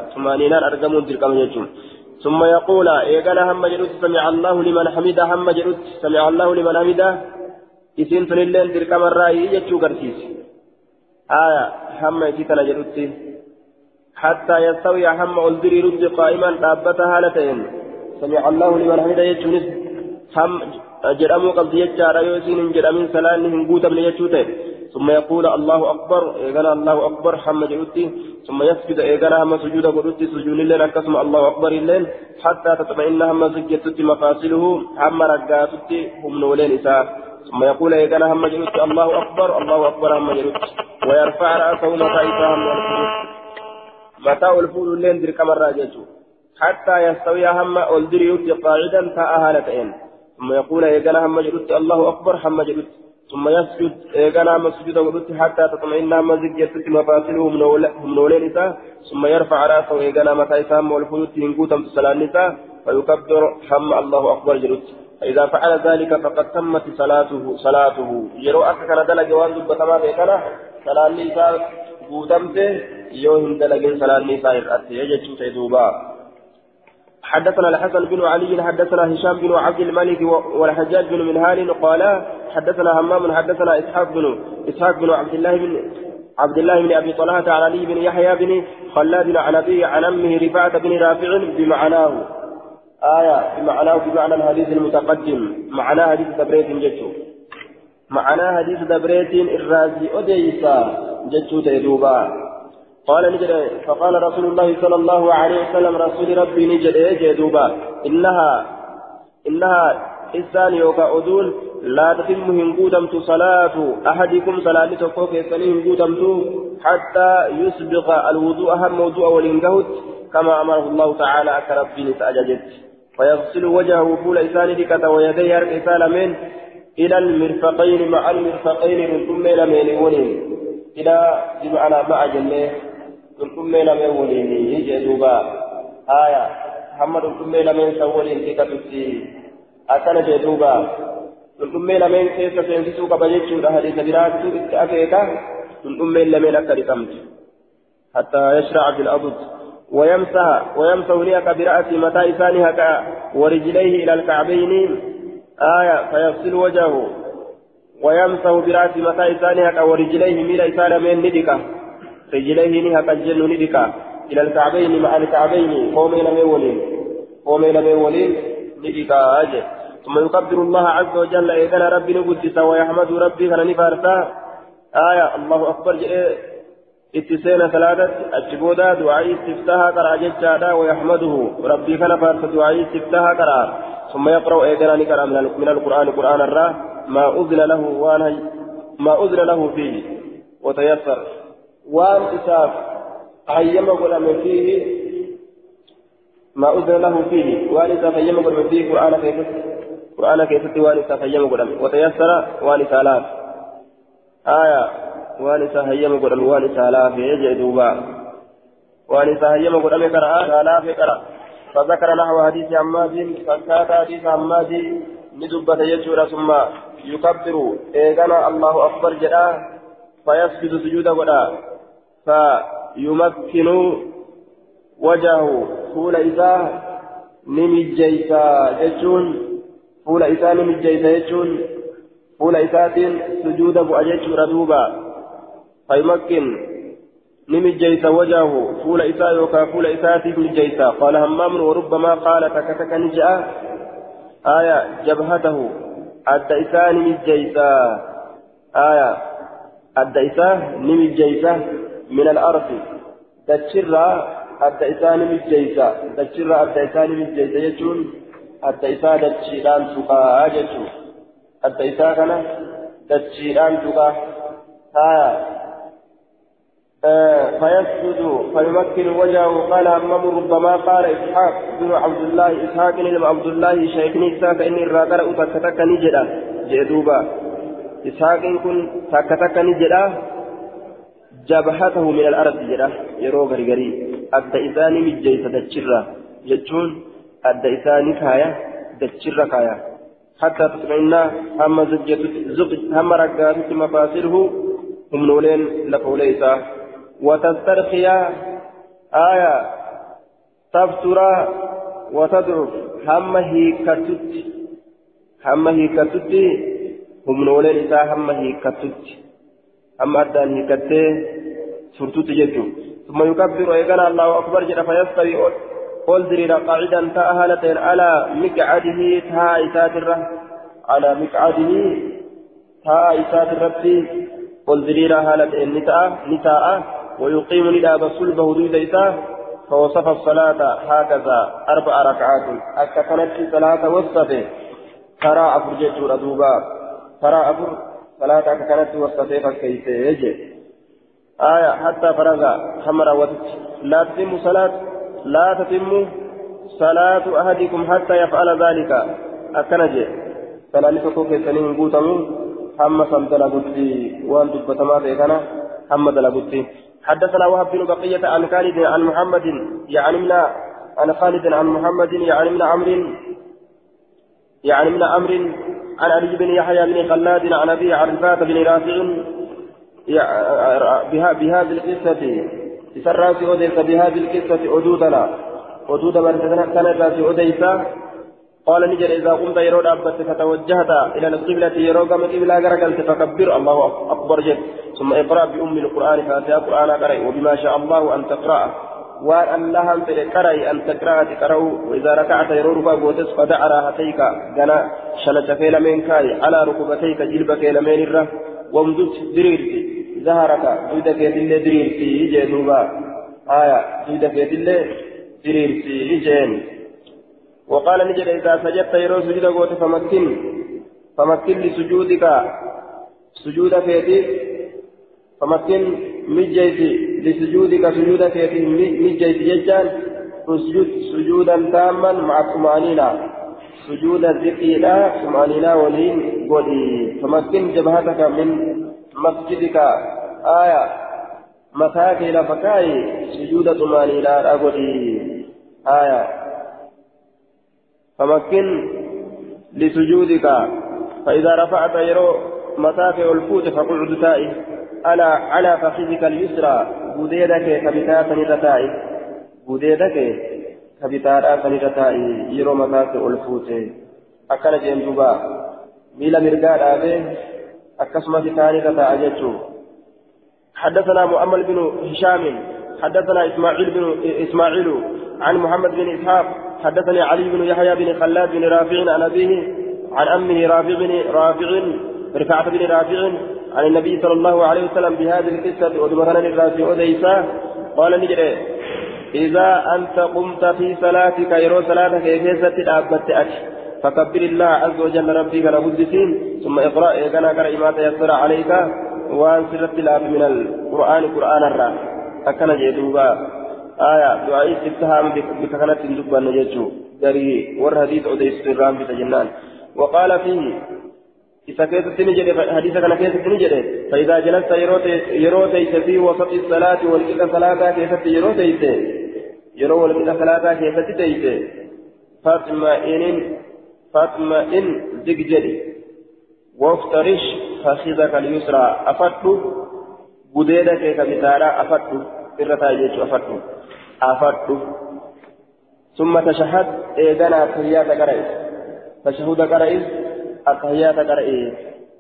ثم يقول إيقنا هم جلوت سمع الله لمن حمده هم جلوت سمع الله لمن حمده؟ إسين تنلين تلك مرة يجتشو قرسيس؟ آية هم إسيتنا جلوت حتى يستوي هم ألدري رد قائما دابتها هالتين. سمع الله لمن حمده يجتشونس هم جرأمو قبض يجتشار يوسين جرأمين سلانهم قوتا من يجتشوته ثم يقول الله أكبر إيقنا الله أكبر حمد جلوتي ثم يسجد إيقنا هم سجود قلوتي سجود الليل أكسم الله أكبر الليل حتى تطمئن هم سجدت مفاصله هم رقاتت هم نولين إساء ثم يقول إيقنا هم جلوتي الله أكبر الله أكبر هم جلوتي. ويرفع رأسه متى إساهم متى الفول الليل ذلك مرة جيته حتى يستوي هم ألدري قاعدا فأهالتين ثم يقول إيقنا هم جلوتي الله أكبر هم جلوتي. ثم يسجد إيقنا مسجد ودت حتى تطمئن مزجت مفاصله من نولين نساء ثم يرفع رأسه إيقنا متى إسام والفيوت ينقوتم تسلى النساء فيكبر حم الله أكبر جلت فإذا فعل ذلك فقد تمت صلاته صلاته. يرو أكثر دلق وان دب كما بيكنا صلاة النساء قوتمته يوهم دلق صلاة النساء الأتي يجد سيدوبا حدثنا الحسن بن علي حدثنا هشام بن عبد الملك والحجاج بن منهال قال حدثنا همام حدثنا إسحاق بن إسحاق بن عبد الله بن عبد الله بن أبي طلحة عن علي بن يحيى بن خلاد عن ابي عن أمه رفاعة بن رافع بمعناه. آية بمعناه بمعنى الحديث المتقدم. معناه حديث دبريت جتشو معناه حديث دبريت الرازي أديسا جتشو تيدوبا. قال نجد فقال رسول الله صلى الله عليه وسلم رسول ربي نجد جدوبا إنها إنها إنسان يوكا أدون لا تتم هنقودمت صلاة أحدكم صلاة تقوك يسني هنقودمت حتى يسبق الوضوء أهم موضوع والإنقهد كما أمره الله تعالى أكرب بن سأججت فيغسل وجهه فول إسان دكة ويديه هرق إسان إلى المرفقين مع المرفقين من ثم إلى ميلون إلى بمعنى مع جنة. من ثم إلى ميلون يجي دوبا آية محمد ثم إلى من سولين دكة أكن جدوبا من ثم إلى من كيف سينسسوا كبجيتشو حديث براتو إتأكيكا من ثم إلى من أكرمت حتى يشرع في الأرض ويمسح ويمسح ليك برأس متى إسانها ورجليه إلى الكعبين آية فيغسل وجهه ويمسح برأس متى إسانها ورجليه ميل إسان من ندكة رجليه نها كالجن ندكة إلى الكعبين مع الكعبين قومين مولين قومين مولين ندكة أجل ثم يكبر الله عز وجل إذا ربي نقدس ويحمد ربي فنفارسه آية الله أكبر اتسينا ثلاثة أجبودا دعائي استفتاها قرأ ججادا ويحمده ربي كان فارس دعائي استفتاها قرأ ثم يقرأ إيقنا نقرأ من القرآن قرآن الراه ما أذن له وأنا ما أذن له فيه وتيسر وأن إساف أيما قل فيه ما أذن له فيه وأن إساف أيما قل فيه قرآن كيف قرآن كيف وأن إساف أيما قل وتيسر وأن إساف آية hayyama godhan waan isaa laafee jee duuba. Waan isa hayyama godhame qara'a isaa laafee qara فذكر نحو حديث عماد فكات حديث عماد ندبت يجور ثم يكبر إيغانا الله أكبر جدا فيسجد سجود ودا فيمكن وجهه. فول إذا نمجيسا يجون فول إذا نمجيسا يجون فول إذا سجود بأجيش ردوبا. فيمكن نمجيس وجهه. فول إساء يوكا فول إساء نمجيس قال همام وربما قال تكتك نجأ. آية جبهته. أدى إساء نمجيس آية أدى إساء نمجيس من الأرض. تشرى أدى إساء نمجيس تشرى أدى إساء نمجيس يجون. أدى إساء تشيران سقا أجتو أدى إساء كان تشيران سقا آية فيسجد فيمكن وجهه. قال أمام ربما قال إسحاق بن عبد الله إسحاق بن عبد الله شيخني إسحاق إني الراقر تكتك نجدا. جدوبا إسحاق كن تكتك نجدا. جبهته من الأرض جدا يرو غريغري أدى إساني مجيسة دجرة يجون أدى إساني كايا دجرة كايا. حتى تطمئن هم زجت هم رقاتك مفاصله. هم نولين لقوليسا وتسترخي آية. تفتر وتضعف. هم هيكتت. هم هيكتت. هم نولين إسا هم هيكتت. هم أدان هيكتت سرتت جدو ثم يكبر أيقنا الله أكبر جل فيستوي قل درينا قاعدا تأهلتين على مقعده تا إساتره على مقعده تا إساتره قل درينا هالتين نتاء نتاء ويقيم لداب صلبه دود إساه فوصف الصلاة هكذا أربع ركعات كانت صلاة وصفه ترى أفر جيتور أدوبا ترى أفر صلاة كانت فكيف يجي. آية حتى فرغ حمر وتت لا تتم صلاة لا تتم صلاة أحدكم حتى يفعل ذلك. أكنجي صلاة لفكوك سنين قوتمو حمى سمتنا قلت وان دبتما بيكنا حمى دلقلت حدثنا وهب بن بقية عن خالد عن محمد يعني من عن خالد عن محمد يعني من عمرو يعني من عمرو عن علي بن يحيى بن خلاد عن أبي عرفات بن رافع. بهذه القصة تسرى في أوديس بهذه القصة أدودنا أدود من كانت في أوديسا. قال نجر إذا قمت يرود أبت فتوجهت إلى القبلة يروق من قبلة غرقلت فكبر. الله أكبر جد. ثم اقرأ بأم القرآن فاتها قرآن قرأ. وبما شاء الله أن تقرأ وأن لها أن تقرأ أن تقرأ تقرأ وإذا ركعت يرود بوتس فدع راحتيك جنا شلت في لمن كاي على ركبتيك جلبك لمن الره وامدد دريرتي ظهرك جودك يدل دريرتي جدوبا آية جودك يدل دريرتي جين وقال نجد إذا سجدت يرو سجود قوت فمكن فمكن لسجودك سجود فيتي فمكن مجيتي لسجودك سجود فيتي مجيتي ججان اسجد سجودا تاما مع الطمأنينة سجود الذكر لا طمأنينة ولين قولي فمكن جبهتك من مسجدك. آية. متاك إلى فكاي سجود طمأنينة أقولي. آية. فمكن لسجودك. فإذا رفعت يرو متاك الفوت فقعد تائي على على فخذك اليسرى. بديدك كبتاتا نتائي بديدك kabitaadhaa sanirra taa'i yeroo mataatti ol fuute. Akkana jeen duuba. Miila mirgaa dhaabee akkasumas taa'anirra taa'a jechuun. حدثنا مؤمل بن هشام حدثنا اسماعيل بن اسماعيل عن محمد بن اسحاق حدثني علي بن يحيى بن خلاد بن رافع عن ابيه عن امه رافع بن رافع رفعت بن رافع عن النبي صلى الله عليه وسلم بهذه القصة ودمغنا الرافع وديسا قال نجري إذا أنت قمت في صلاتك يرو صلاتك كيف تدابت أتي فكبر الله عز وجل ربك لبدسين ثم اقرأ إذا قرأ ما تيسر عليك وأن سرت الأب من القرآن قرآن الرا. أكن جدوبا آية دعاء استفتهام بك كانت تندب النججو دري والحديث أديس الرام بتجنان. وقال فيه إذا كيف تنجد حديث كان كيف تنجد فإذا جلست يروتي في وسط الصلاة والكتا صلاة كيف يروتي yeroo walqixa salaataa keessatti teeyse fatma'inin fatma'in zig jedhi waftarish fakhidaka alyusraa afadhu gudeeda kee ka bitaadhaa afadhu irra taa'e jechuu afadhu afadhu ثم تشهد إيغانا التحيات قرئ تشهد قرئ التحيات قرئ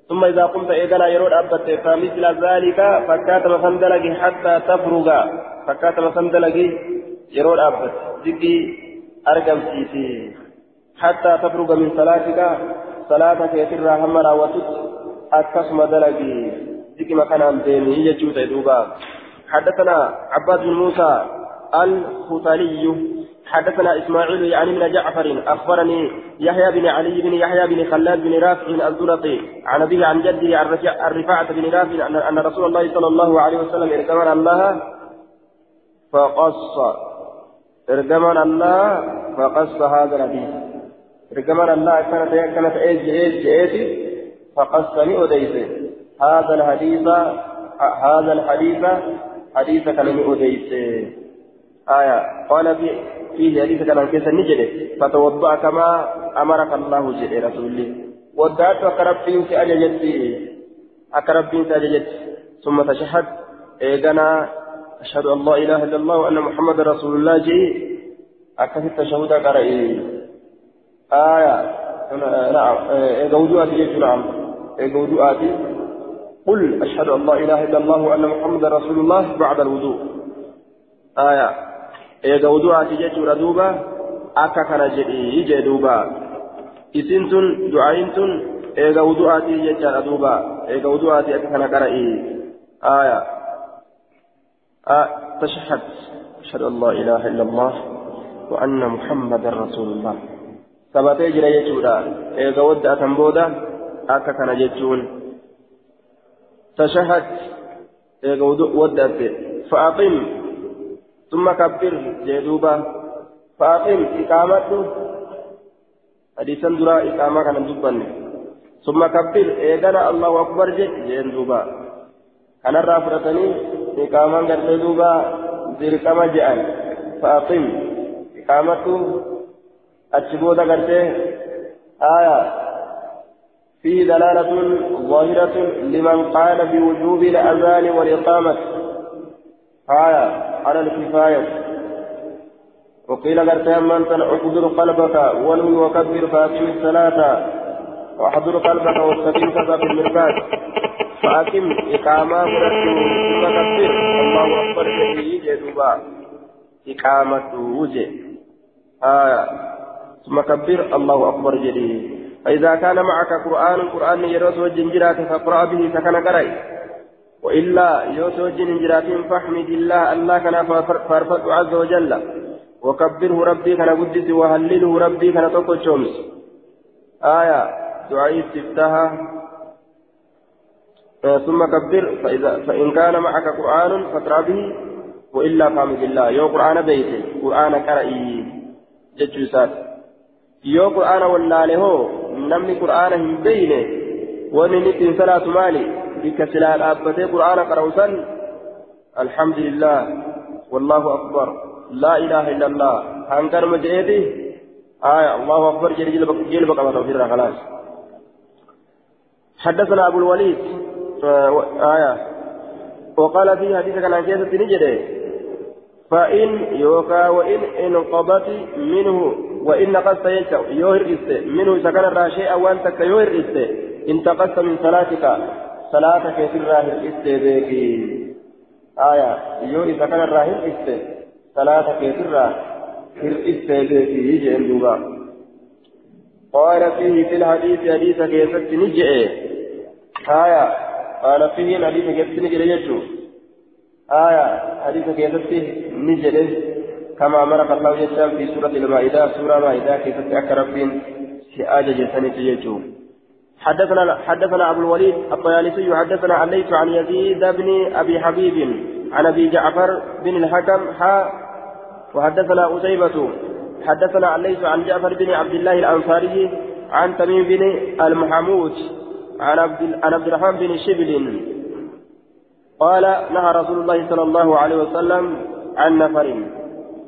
ثم إذا قمت إيغانا يرود أبت فمثل ذلك فكاتم فندلق حتى تفرغ فكاتم فندلق yeroo dhaabbate zikii argamsiisi hattaa tafruga min salaatika salaata keetirraa hamma raawwatutti akkasuma dalagi zikima kanaan deemii jechuu ta'e duuba حدثنا عباد بن موسى الخطلي حدثنا اسماعيل يعني من جعفر اخبرني يحيى بن علي بن يحيى بن خلاد بن رافع الزرقي عن ابيه عن جده عن رفاعه بن رافع ان رسول الله صلى الله عليه وسلم ارتمر الله فقص faqassa haadha nabii ergamaan allah akkana ta'e akkana ta'ee je'ee je'eeti faqassani odeyse haadha alhadiisa haadha alhadiisa hadiisa kana ni odeyse آية. قال في فيه حديث كان كيس نجد فتوضأ كما أمرك الله جل رسوله ودعت أقرب فين أججت أقرب فين أججت ثم تشهد. إيقنا أشهد أن لا إله إلا الله وأن محمد رسول الله جي أكثر التشهد قرأي آية. نعم. إيجا جيت نعم. إيجا قل أشهد أن لا إله إلا الله وأن محمد رسول الله بعد الوضوء. آية. إيجا وضوءاتي جيت ردوبة أكا كان جدي يجي دوبا إسنتن دعاينتن إيجا وضوءاتي جيت ردوبة إيجا وضوءاتي أكا كان قرأي آية آه تشهد أشهد أن لا إله إلا الله وأن محمدا رسول الله ثبت يجري يجودا إذا ود أتنبودا أكا كان يجون تشهد إذا ود فأقم ثم كبر جدوبا فأقم إقامته. حديثا درا إقامة كان دبن ثم كبر إذا الله أكبر جد جدوبا كان الرافرتني إقاما قرتي دوبا. dirqama je'an فأقم إقامته. أتشبودا قرتي آية. فيه دلالة ظاهرة لمن قال بوجوب الأذان والإقامة. آية. على الكفاية. وقيل قرتي من أحضر قلبك ولو وكبر فأقم الصلاة. وأحضر قلبك واستقيم في المركات فأقم إقامة فرسو ثم كبر الله أكبر جدي جدوبا إقامة وجه. آية ثم كبر. الله أكبر جدي فإذا كان معك قرآن قرآن يرس وجنجرات فاقرأ به سكن قرأي وإلا يوسف جنجرات فاحمد الله الله كان فارفض عز وجل. وكبره ربي كان قدس وهلله ربي كان تقو الشمس آية دعاء استفتاها ثم كبر فإذا فإن كان معك قرآن فاقرأ به. وإلا فهم بالله يو قرآن بيته قرآن قرأي. جتشوسات يو قرآن ولا له نمني قرآن بينه. وننتي صلاة مالي. بكسلال أبتي قرآن قرأوسا الحمد لله والله أكبر لا إله إلا الله. هنكر مجيدي آية الله أكبر جل جل بقى ما خلاص. حدثنا أبو الوليد آية وقال في حديث كان كيسة نجده فإن يوكا وإن انقضت منه وإن نقصت يوهر منه سكن الراشي أو أنت كيوهر انتقصت من صلاتك. صلاتك في الراهر بيكي. آية يوهر سكن الراهر صلاتك في الراهر بيكي يجي دوبا قال فيه في الحديث حديث كيست نجئ. آية قال فيه الحديث كيست نجئ يجو آية حديث كيست نجئ كما أمرك الله يسلم في سورة المائدة سورة المائدة كيست أكرم في آجة جسنة يجو حدثنا حدثنا أبو الوليد الطيالسي حدثنا عليت عن يزيد بن أبي حبيب عن أبي جعفر بن الحكم حا وحدثنا أسيبة حدثنا عليك عن جعفر بن عبد الله الأنصاري عن تميم بن المحمود عن عبد عن عبد الرحمن بن شبل. قال نهى رسول الله صلى الله عليه وسلم عن نفر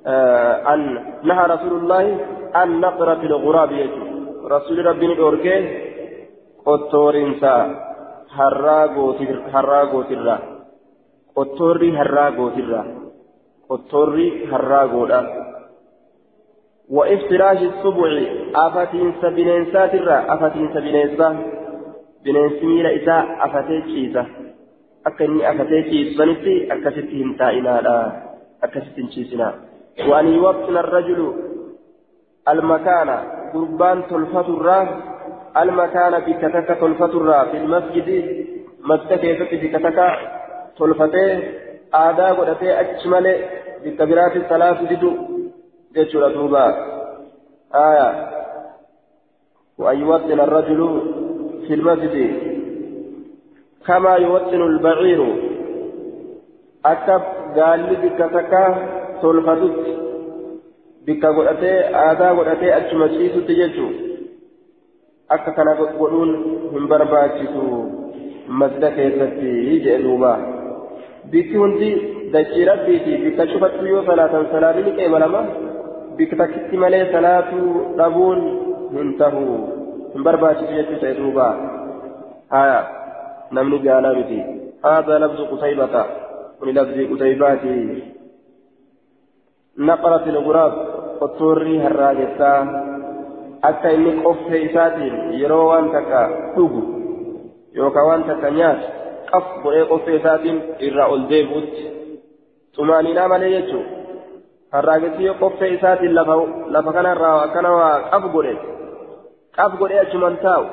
آه عن نهى رسول الله عن نقرة الغراب. رسول ربي نوركي قطورنسا harraa gootirra. Qottoorri harraa gootirra. Qottoorri harraa goodha وافتراش السبع أفتين سبنينسات الرا أفتين سبنينسا بنينس ميلا إساء أفتيتشيسا أكني أفتيتشيس بنتي أكستهم تائنا لا أكستهم شيسنا وأن يوطن الرجل المكان قربان تلفة الرا المكان بكتك تلفة الرا في المسجد مسجد كيف بكتك تلفته آداء قدته أجمل بكبيرات الثلاث جدو جيتشورا دوبا. آية. وأن يوطن الرجل في المسجد. كما يوطن البعير. أكب قال لي بك تكا تلفتت بك قلتي آذا قلتي أجمسيس تجيشو akka kana godhuun hin barbaachisu masda keessatti jee duuba bikki hundi dachii rabbiiti bikka cufattu yoo salaatan salaatni qeema lama biktakitti malee salaatuu dhabuun hin tahu hin barbaachisu jechuu ta'e duuba haya namni jaalaa miti هذا لفظ قتيبة من لفظ قتيبات نقرة الغراب قطوري هراجتا akka inni qoffee isaatiin yeroo waan takka dhugu yookaan waan takka nyaatu qaf godhee qoffee isaatiin irraa ol deebi'utti xumaaniidhaa malee jechuudha. harraagessi yoo qoffee isaatiin lafa kanarraa akkana waa qaf godhe qaf godhee achuman taa'u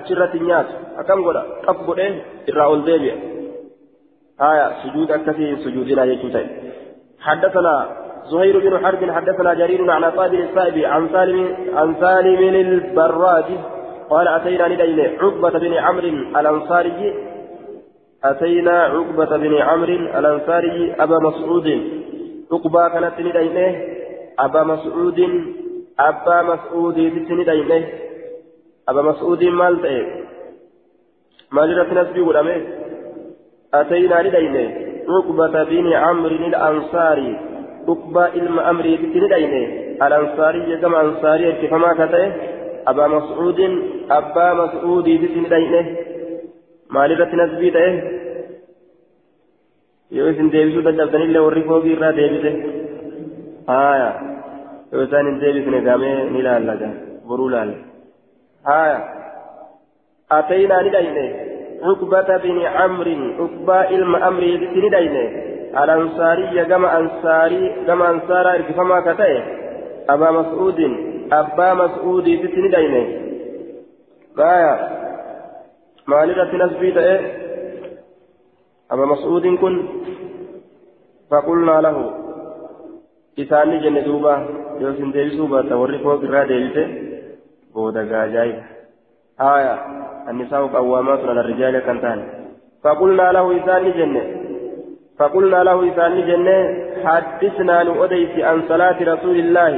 achirratti nyaatu akkam godha qaf godhee irraa ol deebi'a haya sujuud akkasii sujuudinaa jechuu ta'e حدثنا زهير بن حرب حدثنا جرير عن بن السائب عن سالم عن سالم البراج قال أتينا ندين عقبة بن عمرو الأنصاري. أتينا عقبة بن عمرو الأنصاري أبا مسعود. عقبا كانت ندينه أبا مسعود. أبا مسعود ندينه أبا مسعود مال تأي مال رت نسبي ولمه. أتينا ندينه عقبة بن عمرو الأنصاري. عقبة إلما أمري ندينه الأنصاري كما أنصاري كفما كتئ أبا مسعود أبا مسعود ندينه مال رت نسبي warri foogii irraa deebise haya yoo isaan hin deebisne gamee ni laallaga boruu laalla haya ataynaa ni dhayne عقبة بن عمرو عقبة إلم أمري بن دينه الأنصاري كما أنصاري كما أنصارا إركفما كتئ أبا مسعود أبا مسعود بن دينه غاية مالكة نسبي تئ أبا مسعود كن فقلنا له إساني جنة دوبا يوسن ديبسو باتا وري فوق را ديبسه بودا غاجاي آية النساء قوامات على الرجال كنتان فقلنا له إساني جنة فقلنا له إساني جنة حدثنا نؤديس عن صلاة رسول الله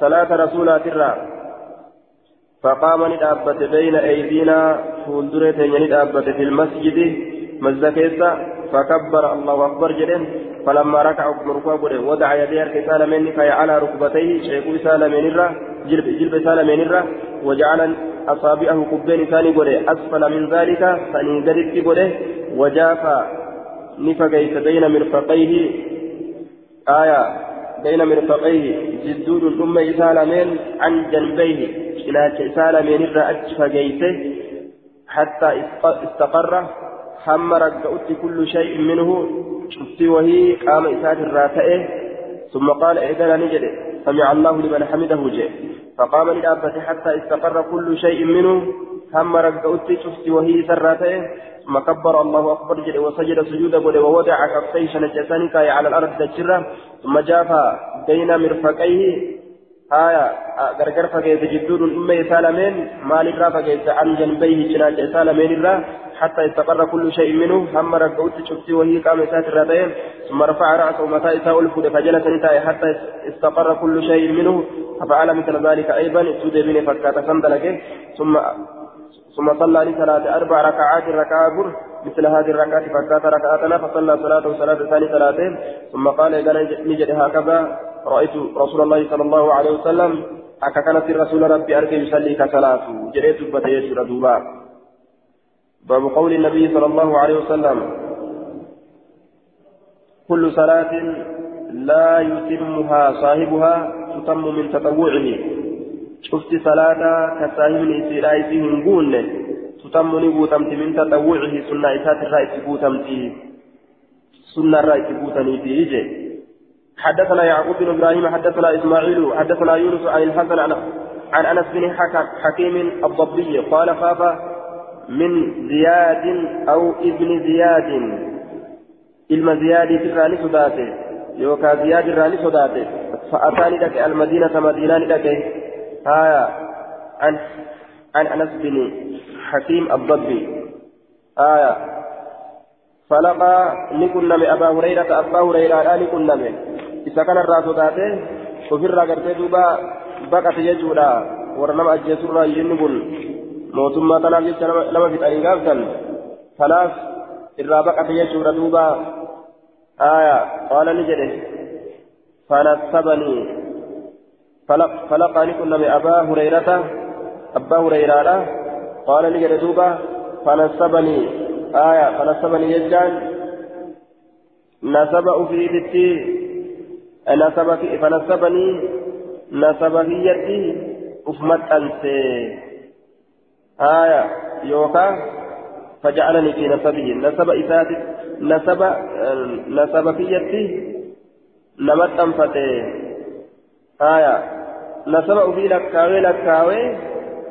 صلاة رسولات الرا فقام ندابت بين أيدينا فولدرة ندابت في المسجد مزكيسا فكبر الله أكبر جدا. فلما ركع بره وضع يديه كسال من كي على ركبتيه شيخ سال من الرا جلب جلب سال من الرا. وجعل أصابعه كبين ثاني بره أسفل من ذلك ثاني قدت بره وجاف نفقيت بين مرفقيه. آية بين مرفقيه. جدود ثم إسالمين عن جنبيه. إلى إسالمين الرأج فقيته حتى استقر. هم رقعت كل شيء منه. شفتي وهي قام إسات الراتئه ثم قال إذا نجد. سمع الله لمن حمده جاء فقام للأبة حتى استقر كل شيء منه. هم رقعت شفتي وهي سراتئه ثم كبر الله أكبر جل وسجد سجودا قد ووضع كفيه شنجتان كاي على الأرض تجرة ثم جافا بين مرفقيه. آية غرغر فقيت جدود أمي سالمين مال الرا فقيت عن جنبيه جناج سالمين الرا حتى استقر كل شيء منه. هم رقعت شفتي وهي قام سات الراتين ثم رفع رأسه متى إساء الفود فجلس نتاي حتى استقر كل شيء منه. ففعل مثل ذلك أيضا سودي بن فكات سندلك ثم ثم صلى لصلاة أربع ركعات ركعة بر مثل هذه الركعات فكات ركعتنا فصلى صلاة صلاة ثاني ثلاثين ثم قال إذا نجد هكذا رأيت رسول الله صلى الله عليه وسلم أكا كانت الرسول ربي أركي يصلي كصلاة. جريت بتيسر دوبا باب قول النبي صلى الله عليه وسلم كل صلاة لا يتمها صاحبها تتم من تطوعه. شفت صلاة كصاحب الإسراء فيهم قول تتم نبوتمت من تطوعه سنة إسات الرأي تبوتمت سنة الرأي تبوتني في حدثنا يعقوب بن إبراهيم حدثنا اسماعيل حدثنا يونس عن الحسن عن انس بن حكيم الضبي قال خاف من زياد أو ابن زياد علم زياد في الراني صداته يوكا زياد الراني صداته فاتاني لك المدينة مدينه لك آية عن عن انس بن حكيم الضبي آية فلقى لكل ابا هريره ابا هريره لكل من isa kanarraa sodaatee ofirraa gartee duuba baqate jechuudha warra nama ajjeesurraa inni kun mootummaa kanaaf jecha nama fixanii gaaftan kanaaf irraa baqate jechuudha duuba aya qaala ni jedhe fanasabanii فلقاني كنا من أبا هريرة أبا هريرة قال لي دوبا فنسبني. آية فنسبني يجان نسب في بيتي نسب فنسبني. نسب هيتي أفمت أنسي آية يوكا. فجعلني في نسبه. نسب إساتي نسب نسب هيتي نمت أنفتي آية نسب في لكاوي لكاوي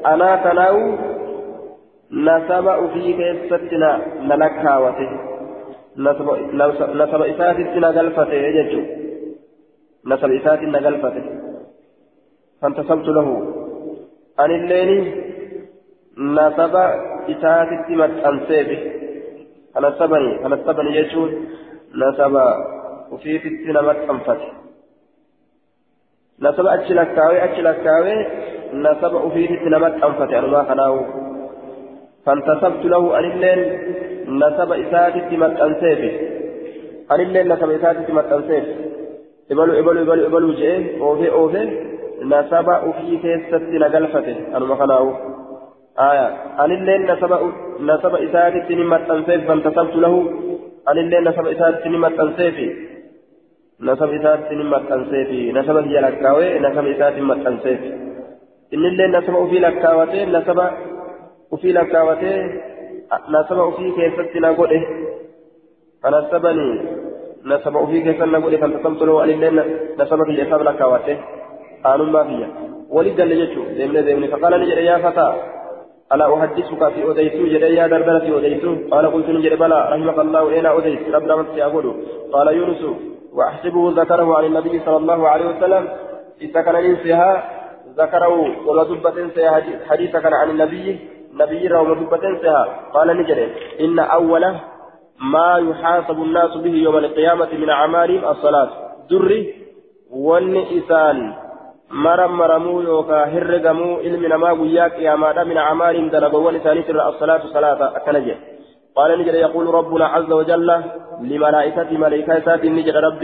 أنا كناو نسب في كيستنا نلكاوته نسب إساتي نغلفته يجو نسب إسات نقلفته فانتصبت له. أن الليل نسب إسات متأنسيبه. فنسبني فنسبني يجون نسب وفي فتنة متأنفته. نسب أجلكاوي أجلكاوي نسب وفي فتنة متأنفته أنا ما خناه فانتصبت له أن الليل نسب إسات متأنسيبه أن الليل نسب إسات متأنسيبه ibalu ibalu ibalu ibalu jee oofe oofe nasaba ufii keessatti na galfate anuma kanaawu aya anilleen nasaba nasaba isaatitti ni maxxanseef fantasabtu lahu anilleen nasaba isaatitti ni maxxanseefi nasaba isaatitti ni maxxanseefi nasaba biyya lakkaawee nasaba isaatti maxxanseefi innilleen nasaba ufii lakkaawatee nasaba ufii lakkaawatee nasaba ufii keessatti na godhe. Fanasabanii نسب في كيف نقول فانتصمت له أن الليل نسب في حساب لك واته آن ما فيها ولد لجتو دمنا دمنا فقال نجد يا فتى ألا أحدثك في أديتو جد يا دربنا في أديتو قال قلت نجد بلى رحمك الله أين أديت ربنا من سيقول قال يونس وأحسبه ذكره عن النبي صلى الله عليه وسلم. إذا كان ننسيها ذكره ومدبة حديثا كان عن النبي نبي ومدبة إنسيها. قال نجد إن أوله ما يحاسب الناس به يوم القيامة من أعمالهم الصلاة. دري والنئسان مرم مرمو يوكا هرقمو علم نما وياك يا ما من أعمالهم دلقوا ونسان الصلاة صلاة. أكنجه قال نجد يقول ربنا عز وجل لملائكة ملائكة نجد رب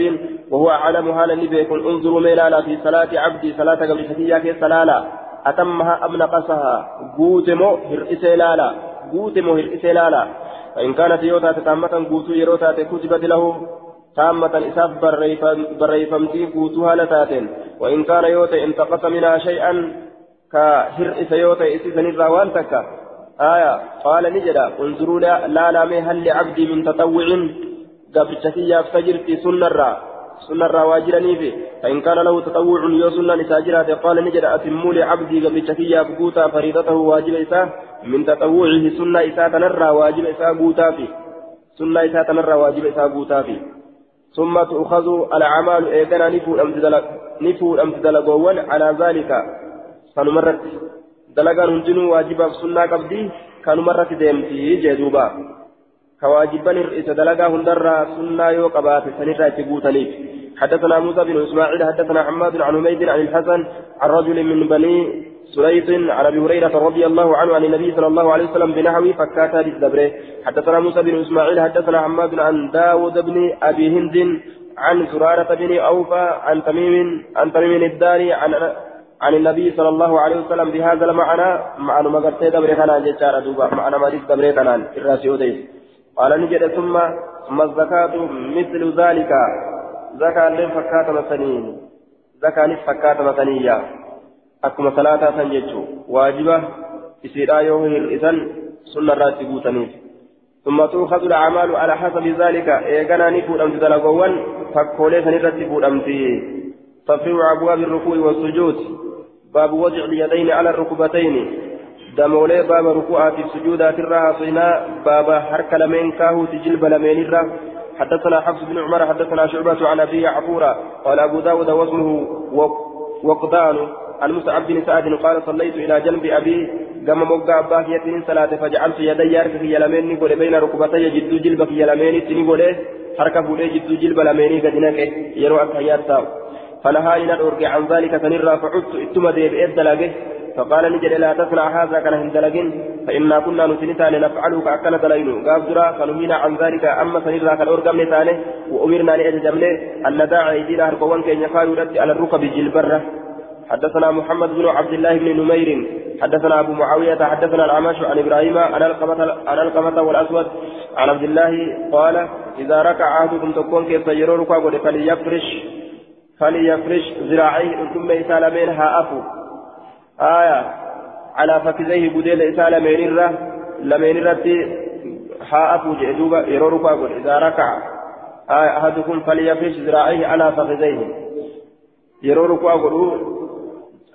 وهو أعلم هذا يكون انظروا ميلالا في صلاة عبدي صلاة قبل شكية سلالا. أتمها أم نقصها؟ قوتمو هرئس لالا قوتمو هرئس لالا فإن كانت يوتا تامة قوتو يروتا كتبت له. تامة إساف بريفمتي قوتها لتاتين. وإن كان يوتا انتقص منها شيئا كهرئس يوتا إسيسن الروان تكا. آية قال نجدا انظروا لا لا لا هل لعبدي من تطوع؟ قبل شكية فجرتي سنة الرّ سنة رواجرني في. فإن كان له تطوع يو سنة نساجرات قال نجد أتموا لعبدي. قبل شكيا بقوتا فريضته واجب إساء. من تطوعه سنة إساء تنرى واجب إساء قوتا في. سنة إساء تنرى واجب إساء قوتا في. ثم تؤخذ الأعمال إيقنا نفو أمتدلقون على ذلك. فنمرت. دلقان هندنو واجبا سنة قبدي كانوا مرت ديمتي جدوبا كواجبا إذا دلقا هندرا سنة يوقبات سنرى تقوتنيف حدثنا موسى بن إسماعيل حدثنا حماد عن حميد عن الحسن عن رجل من بني سليط عن ابي هريره رضي الله عنه عن النبي صلى الله عليه وسلم بنحوه فكاتا للدبره حدثنا موسى بن اسماعيل حدثنا حماد عن داود بن ابي هند عن زرارة بن اوفى عن تميم عن تميم الداري عن عن النبي صلى الله عليه وسلم بهذا المعنى معنى ما قرتي دبره كان جدار دوبا معنى ما دبره كان الراسي قال نجد ثم ثم الزكاة مثل ذلك. زكاة لن فكات مثنين. زكاة فكات مثنية. أكما صلاة سنجتشو واجبة إسيرا يوم الإذن سنة راتبو تنيف ثم تؤخذ الأعمال على حسب ذلك. إيقنا نفود أمت دلقوان فكولي سنرتبو أمتي تفريع أبواب الركوع والسجود. باب وضع اليدين على الركبتين. دمولي باب ركوعات السجودات الراها صينا باب حرك لمن كاهو تجلب لمن الرا. حدثنا حفص بن عمر حدثنا شعبة عن أبي عفورة قال أبو داود واسمه وقدان. عن مسعد بن سعد قال صليت إلى جنب أبي قام موقع يتنين صلاة فجعلت يدي يارك في يلمين نقول بين ركبتي جد جلب في يلمين تنقول حركة بولي جد جلب لمين قد نكي يروى أكهيات فنهاني ندرك عن ذلك فنرى فعدت إتما ديب إدلقه فقال نجد لا تصنع هذا كان هندلقين فإنا كنا نسنتان نفعله كأكل دلين قاب درا فنهينا عن ذلك. أما سنرى كالأرقم نتانه. وأمرنا لأججمله أن نداع أيدينا هرقوان كي يقال على الركب جلبرة. حدثنا محمد بن عبد الله بن نمير. حدثنا أبو معاوية. حدثنا العمش عن إبراهيم. عن القمة والأسود. عن عبد الله قال إذا ركع أحدكم تكون كيف يرى ركوع فليفرش. فليفرش ذراعيه ثم يسالمين هافو آية. على فكذيه بديل إساء لمن الرة لمن الرة ها أبو جئدوبا يرورك أقول إذا ركع. آية. أحدكم فليفرش ذراعيه على فخذيه يرورك أقول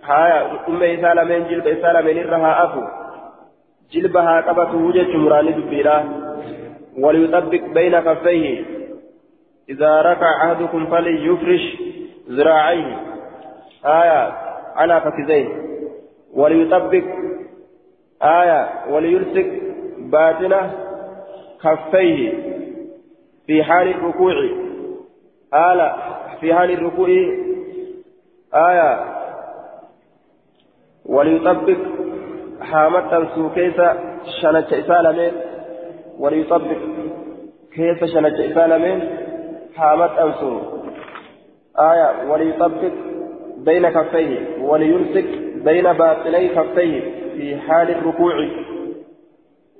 ها أم إساء لمن جلب إساء لمن الرة ها أبو جلبها قبته وجه مراني دبيرا. وليطبق بين كفيه. إذا ركع أحدكم فليفرش ذراعيه. آية. على فخذيه وليطبق. آية. وليلصق باطنة. كفيه. في حال الركوع. آلة. في حال الركوع. آية. وليطبق. حامة سوكيس شنج إسالمين وليطبق. كيف شنج إسالمين حامة أنسو آية وليطبق بين كفيه وليمسك بين باطني كفيه في حال الركوع.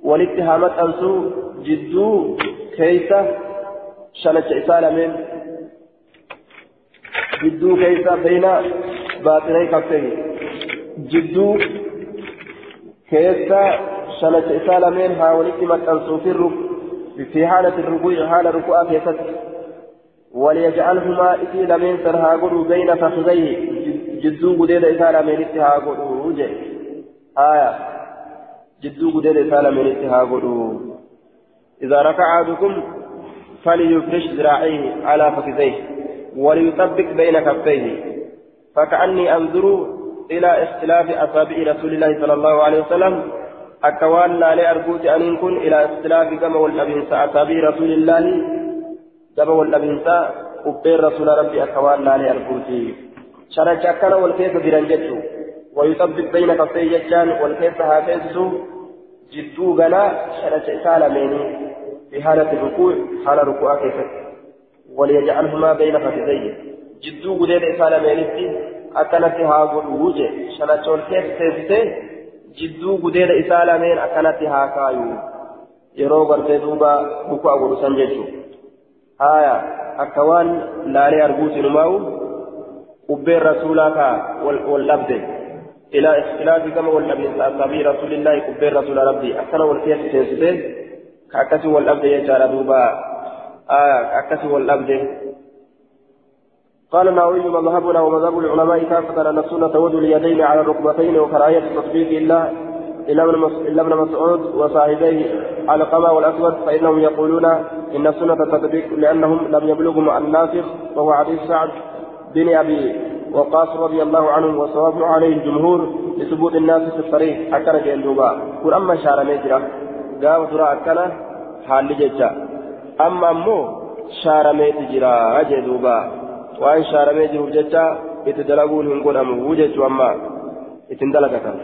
والاتهامات أنسو جدو كيس شنج إسالمين جدو كيس بين باطني كفيه. جدو كيس شنج إسالمين حاولت مكانسو في الركوع في حالة الركوع حال الركوع كيست وليجعلهما إتي لمن سرها بين فخذيه. gudeeda isaa lameenitti haa godhu je aya jidduu gudeeda isaa lameenitti haa godhu إذا ركع أحدكم فليفرش ذراعيه على فخذيه وليطبق بين كفيه. فكأني أنظر إلى اختلاف أصابع رسول الله صلى الله عليه وسلم. أكوان لا لأرجوت أن يكون إلى اختلاف كما والأبنساء أصابي رسول الله كما والأبنساء أبين رسول ربي أكوان لا لأرجوت شرج أكنا والكيس برنجته ويطبق بين قصي ججان والكيس هاتيسو جدو غلا شرج سالمين في حالة الركوع حال ركوع كيف وليجعلهما بين خفيزيه جدو غدير سالمين أكنت هاغل وجه شرج والكيس jidduu gudeeda isaa lameen akkanatti haa kaayu. Yeroo gartee duuba buku agudhu san jechuudha qubbeen rasuulaa kaa wal dhabde ilaa ikhtilaafi gama wal dhabinsa asaabii rasuulillaahi qubbeen rasuula rabbii akkana wal keessa seensite ka akkasii wal dhabde jechaadha duuba akkasii wal dhabde قال النووي مذهبنا ومذهب العلماء كافة أن السنة وضع اليدين على الركبتين وكراهية التطبيق إلا إلا ابن مسعود وصاحبيه على القمى والأسود فإنهم يقولون إن السنة التطبيق لأنهم لم يبلغوا مع الناسخ وهو حديث سعد بن أبي وقاص رضي الله عنه وصواب عليه الجمهور لثبوت الناس في الطريق أكل جندوبا كل أما شار ميجرا قام ترى أكل حال ججا أما أمو ميجرا جدوبا waan shaaramee jiruuf jecha itti dalaguun hin godhamu jechuu amma ittiin dalagatan